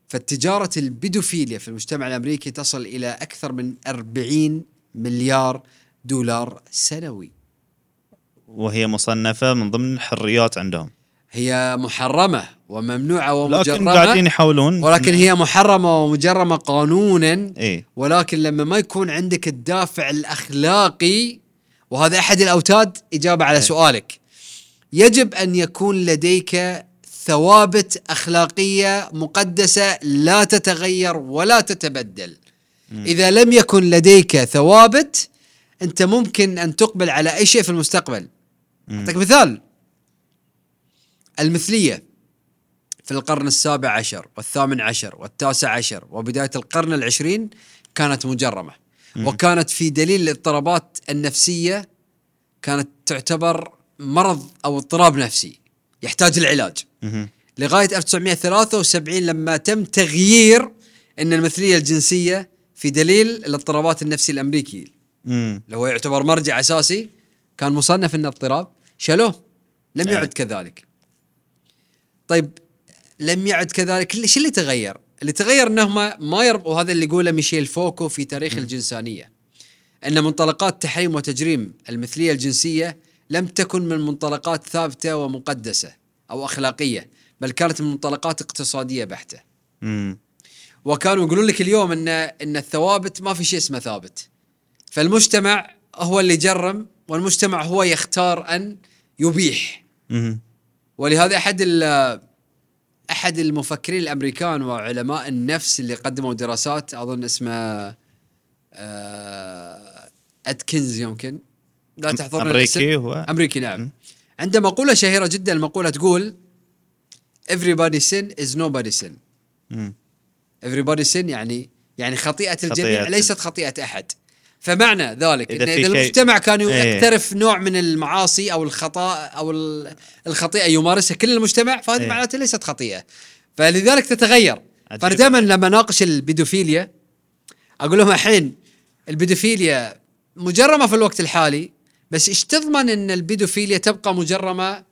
فالتجارة البيدوفيليا في المجتمع الأمريكي تصل إلى أكثر من 40 مليار دولار سنوي. وهي مصنفة من ضمن الحريات عندهم. هي محرمة وممنوعة لكن ومجرمة قاعدين يحاولون ولكن هي محرمة ومجرمة قانونا. إيه. ولكن لما ما يكون عندك الدافع الأخلاقي وهذا أحد الأوتاد إجابة على سؤالك. يجب أن يكون لديك ثوابت أخلاقية مقدسة لا تتغير ولا تتبدل. إذا لم يكن لديك ثوابت أنت ممكن أن تقبل على أي شيء في المستقبل. أعطيك مثال. المثلية في القرن السابع عشر والثامن عشر والتاسع عشر وبداية القرن العشرين كانت مجرمة. وكانت في دليل الاضطرابات النفسية كانت تعتبر مرض أو اضطراب نفسي يحتاج العلاج. لغاية 1973 لما تم تغيير إن المثلية الجنسية في دليل الاضطرابات النفسي الأمريكي. اللي هو يعتبر مرجع أساسي كان مصنف إنه اضطراب شالوه لم إيه. يعد كذلك طيب لم يعد كذلك شو اللي تغير؟ اللي تغير انهم ما يربطوا وهذا اللي يقوله ميشيل فوكو في تاريخ الجنسانية إن منطلقات تحريم وتجريم المثلية الجنسية لم تكن من منطلقات ثابتة ومقدسة أو أخلاقية بل كانت من منطلقات اقتصادية بحتة مم. وكانوا يقولون لك اليوم ان إن الثوابت ما في شيء اسمه ثابت فالمجتمع هو اللي يجرم والمجتمع هو يختار أن يبيح مهم. ولهذا أحد أحد المفكرين الأمريكان وعلماء النفس اللي قدموا دراسات أظن اسمه آه، ادكنز يمكن. لا تحضرني. أمريكي هو؟ أمريكي نعم. عنده مقولة شهيرة جدا المقولة تقول everybody sin is nobody sin. everybody sin يعني يعني خطيئة الجميع خطيئة. ليست خطيئة أحد. فمعنى ذلك إذا شيء- المجتمع كان إيه. يقترف نوع من المعاصي أو الخطأ أو ال- الخطيئة يمارسها كل المجتمع فهذه إيه. معناته ليست خطيئة فلذلك تتغير عجيب. فانا دائما لما اناقش البيدوفيليا أقول لهم الحين البيدوفيليا مجرمة في الوقت الحالي بس إيش تضمن إن البيدوفيليا تبقى مجرمة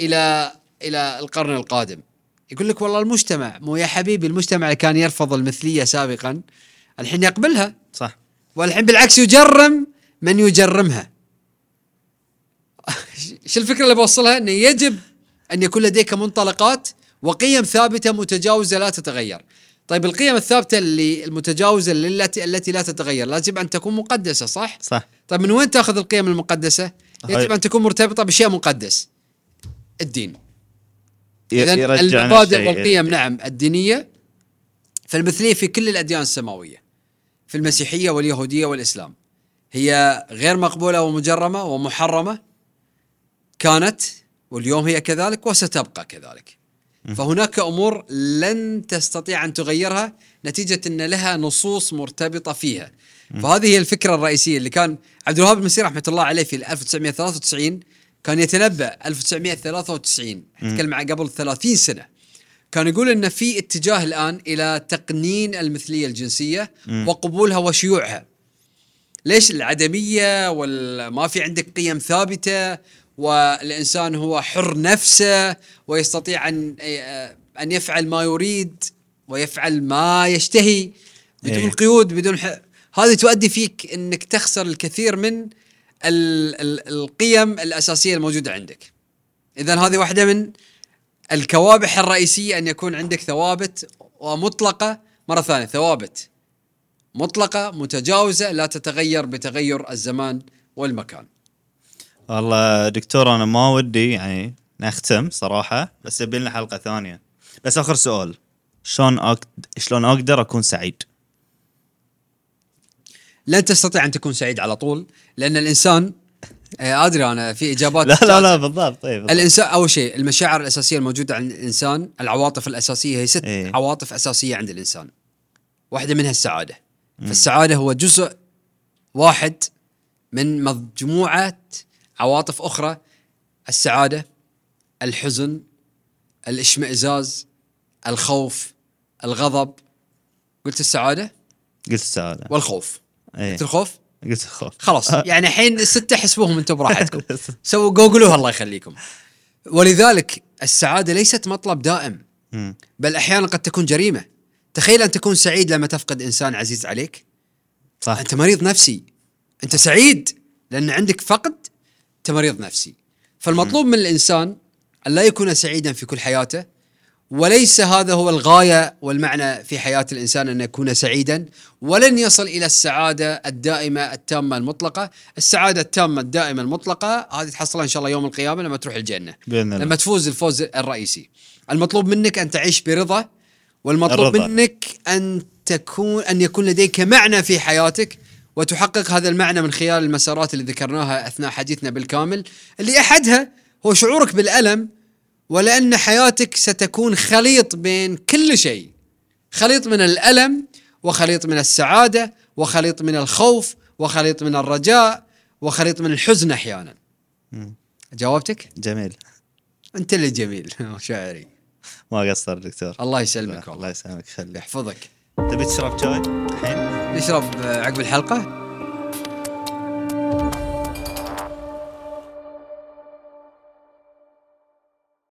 إلى إلى القرن القادم يقول لك والله المجتمع مو يا حبيبي المجتمع اللي كان يرفض المثلية سابقا الحين يقبلها صح والحين بالعكس يجرم من يجرمها. شو الفكرة اللي بوصلها؟ إنه يجب أن يكون لديك منطلقات وقيم ثابتة متجاوزة لا تتغير. طيب القيم الثابتة اللي المتجاوزة التي التي لا تتغير لازم أن تكون مقدسة صح؟ صح. طيب من وين تأخذ القيم المقدسة؟ يجب أن تكون مرتبطة بشيء مقدس الدين. اذا المبادئ والقيم نعم الدينية فالمثلية في كل الأديان السماوية. في المسيحية واليهودية والإسلام. هي غير مقبولة ومجرمة ومحرمة. كانت واليوم هي كذلك وستبقى كذلك. فهناك أمور لن تستطيع أن تغيرها نتيجة إن لها نصوص مرتبطة فيها. فهذه هي الفكرة الرئيسية اللي كان عبد الوهاب المسير رحمة الله عليه في 1993 كان يتنبأ 1993 نتكلم عن قبل 30 سنة. كان يقول إن في اتجاه الآن إلى تقنين المثلية الجنسية وقبولها وشيوعها ليش العدمية وما في عندك قيم ثابتة والإنسان هو حر نفسه ويستطيع أن أن يفعل ما يريد ويفعل ما يشتهي بدون إيه. قيود بدون ح... هذه تؤدي فيك إنك تخسر الكثير من ال... ال... القيم الأساسية الموجودة عندك. اذا هذه واحدة من الكوابح الرئيسية أن يكون عندك ثوابت ومطلقة مرة ثانية ثوابت مطلقة متجاوزة لا تتغير بتغير الزمان والمكان. والله دكتور أنا ما ودي يعني نختم صراحة بس يبي لنا حلقة ثانية بس آخر سؤال شلون أقد... شلون أقدر أكون سعيد؟ لن تستطيع أن تكون سعيد على طول لأن الإنسان أدري أنا في إجابات لا لا لا بالضبط. طيب بالضبط. الانسان أول شيء المشاعر الأساسية الموجودة عند الإنسان العواطف الأساسية هي ست إيه. عواطف أساسية عند الإنسان. واحدة منها السعادة. فالسعادة هو جزء واحد من مجموعه عواطف أخرى السعادة الحزن الإشمئزاز الخوف الغضب. قلت السعادة؟ قلت السعادة. والخوف. إيه. قلت الخوف؟ قلت الخوف خلاص. يعني الحين الستة حسبوهم أنتم براحتكم. سووا جوجلوها الله يخليكم. ولذلك السعادة ليست مطلب دائم. بل أحيانا قد تكون جريمة. تخيل أن تكون سعيد لما تفقد إنسان عزيز عليك. صح. أنت مريض نفسي. أنت سعيد لأن عندك فقد. أنت مريض نفسي. فالمطلوب من الإنسان أن لا يكون سعيدا في كل حياته. وليس هذا هو الغاية والمعنى في حياة الإنسان أن يكون سعيدا ولن يصل إلى السعادة الدائمة التامة المطلقة. السعادة التامة الدائمة المطلقة هذه تحصلها إن شاء الله يوم القيامة لما تروح الجنة بإذن الله. لما تفوز الفوز الرئيسي. المطلوب منك أن تعيش برضا والمطلوب الرضا. منك أن تكون أن يكون لديك معنى في حياتك وتحقق هذا المعنى من خلال المسارات اللي ذكرناها أثناء حديثنا بالكامل اللي أحدها هو شعورك بالألم ولأن حياتك ستكون خليط بين كل شيء. خليط من الألم وخليط من السعادة وخليط من الخوف وخليط من الرجاء وخليط من الحزن أحيانا. جاوبتك؟ جميل. أنت اللي جميل شاعري ما قصر دكتور. الله يسلمك الله والله يسلمك خليك. يحفظك تبي تشرب شاي؟ الحين؟ نشرب عقب الحلقة؟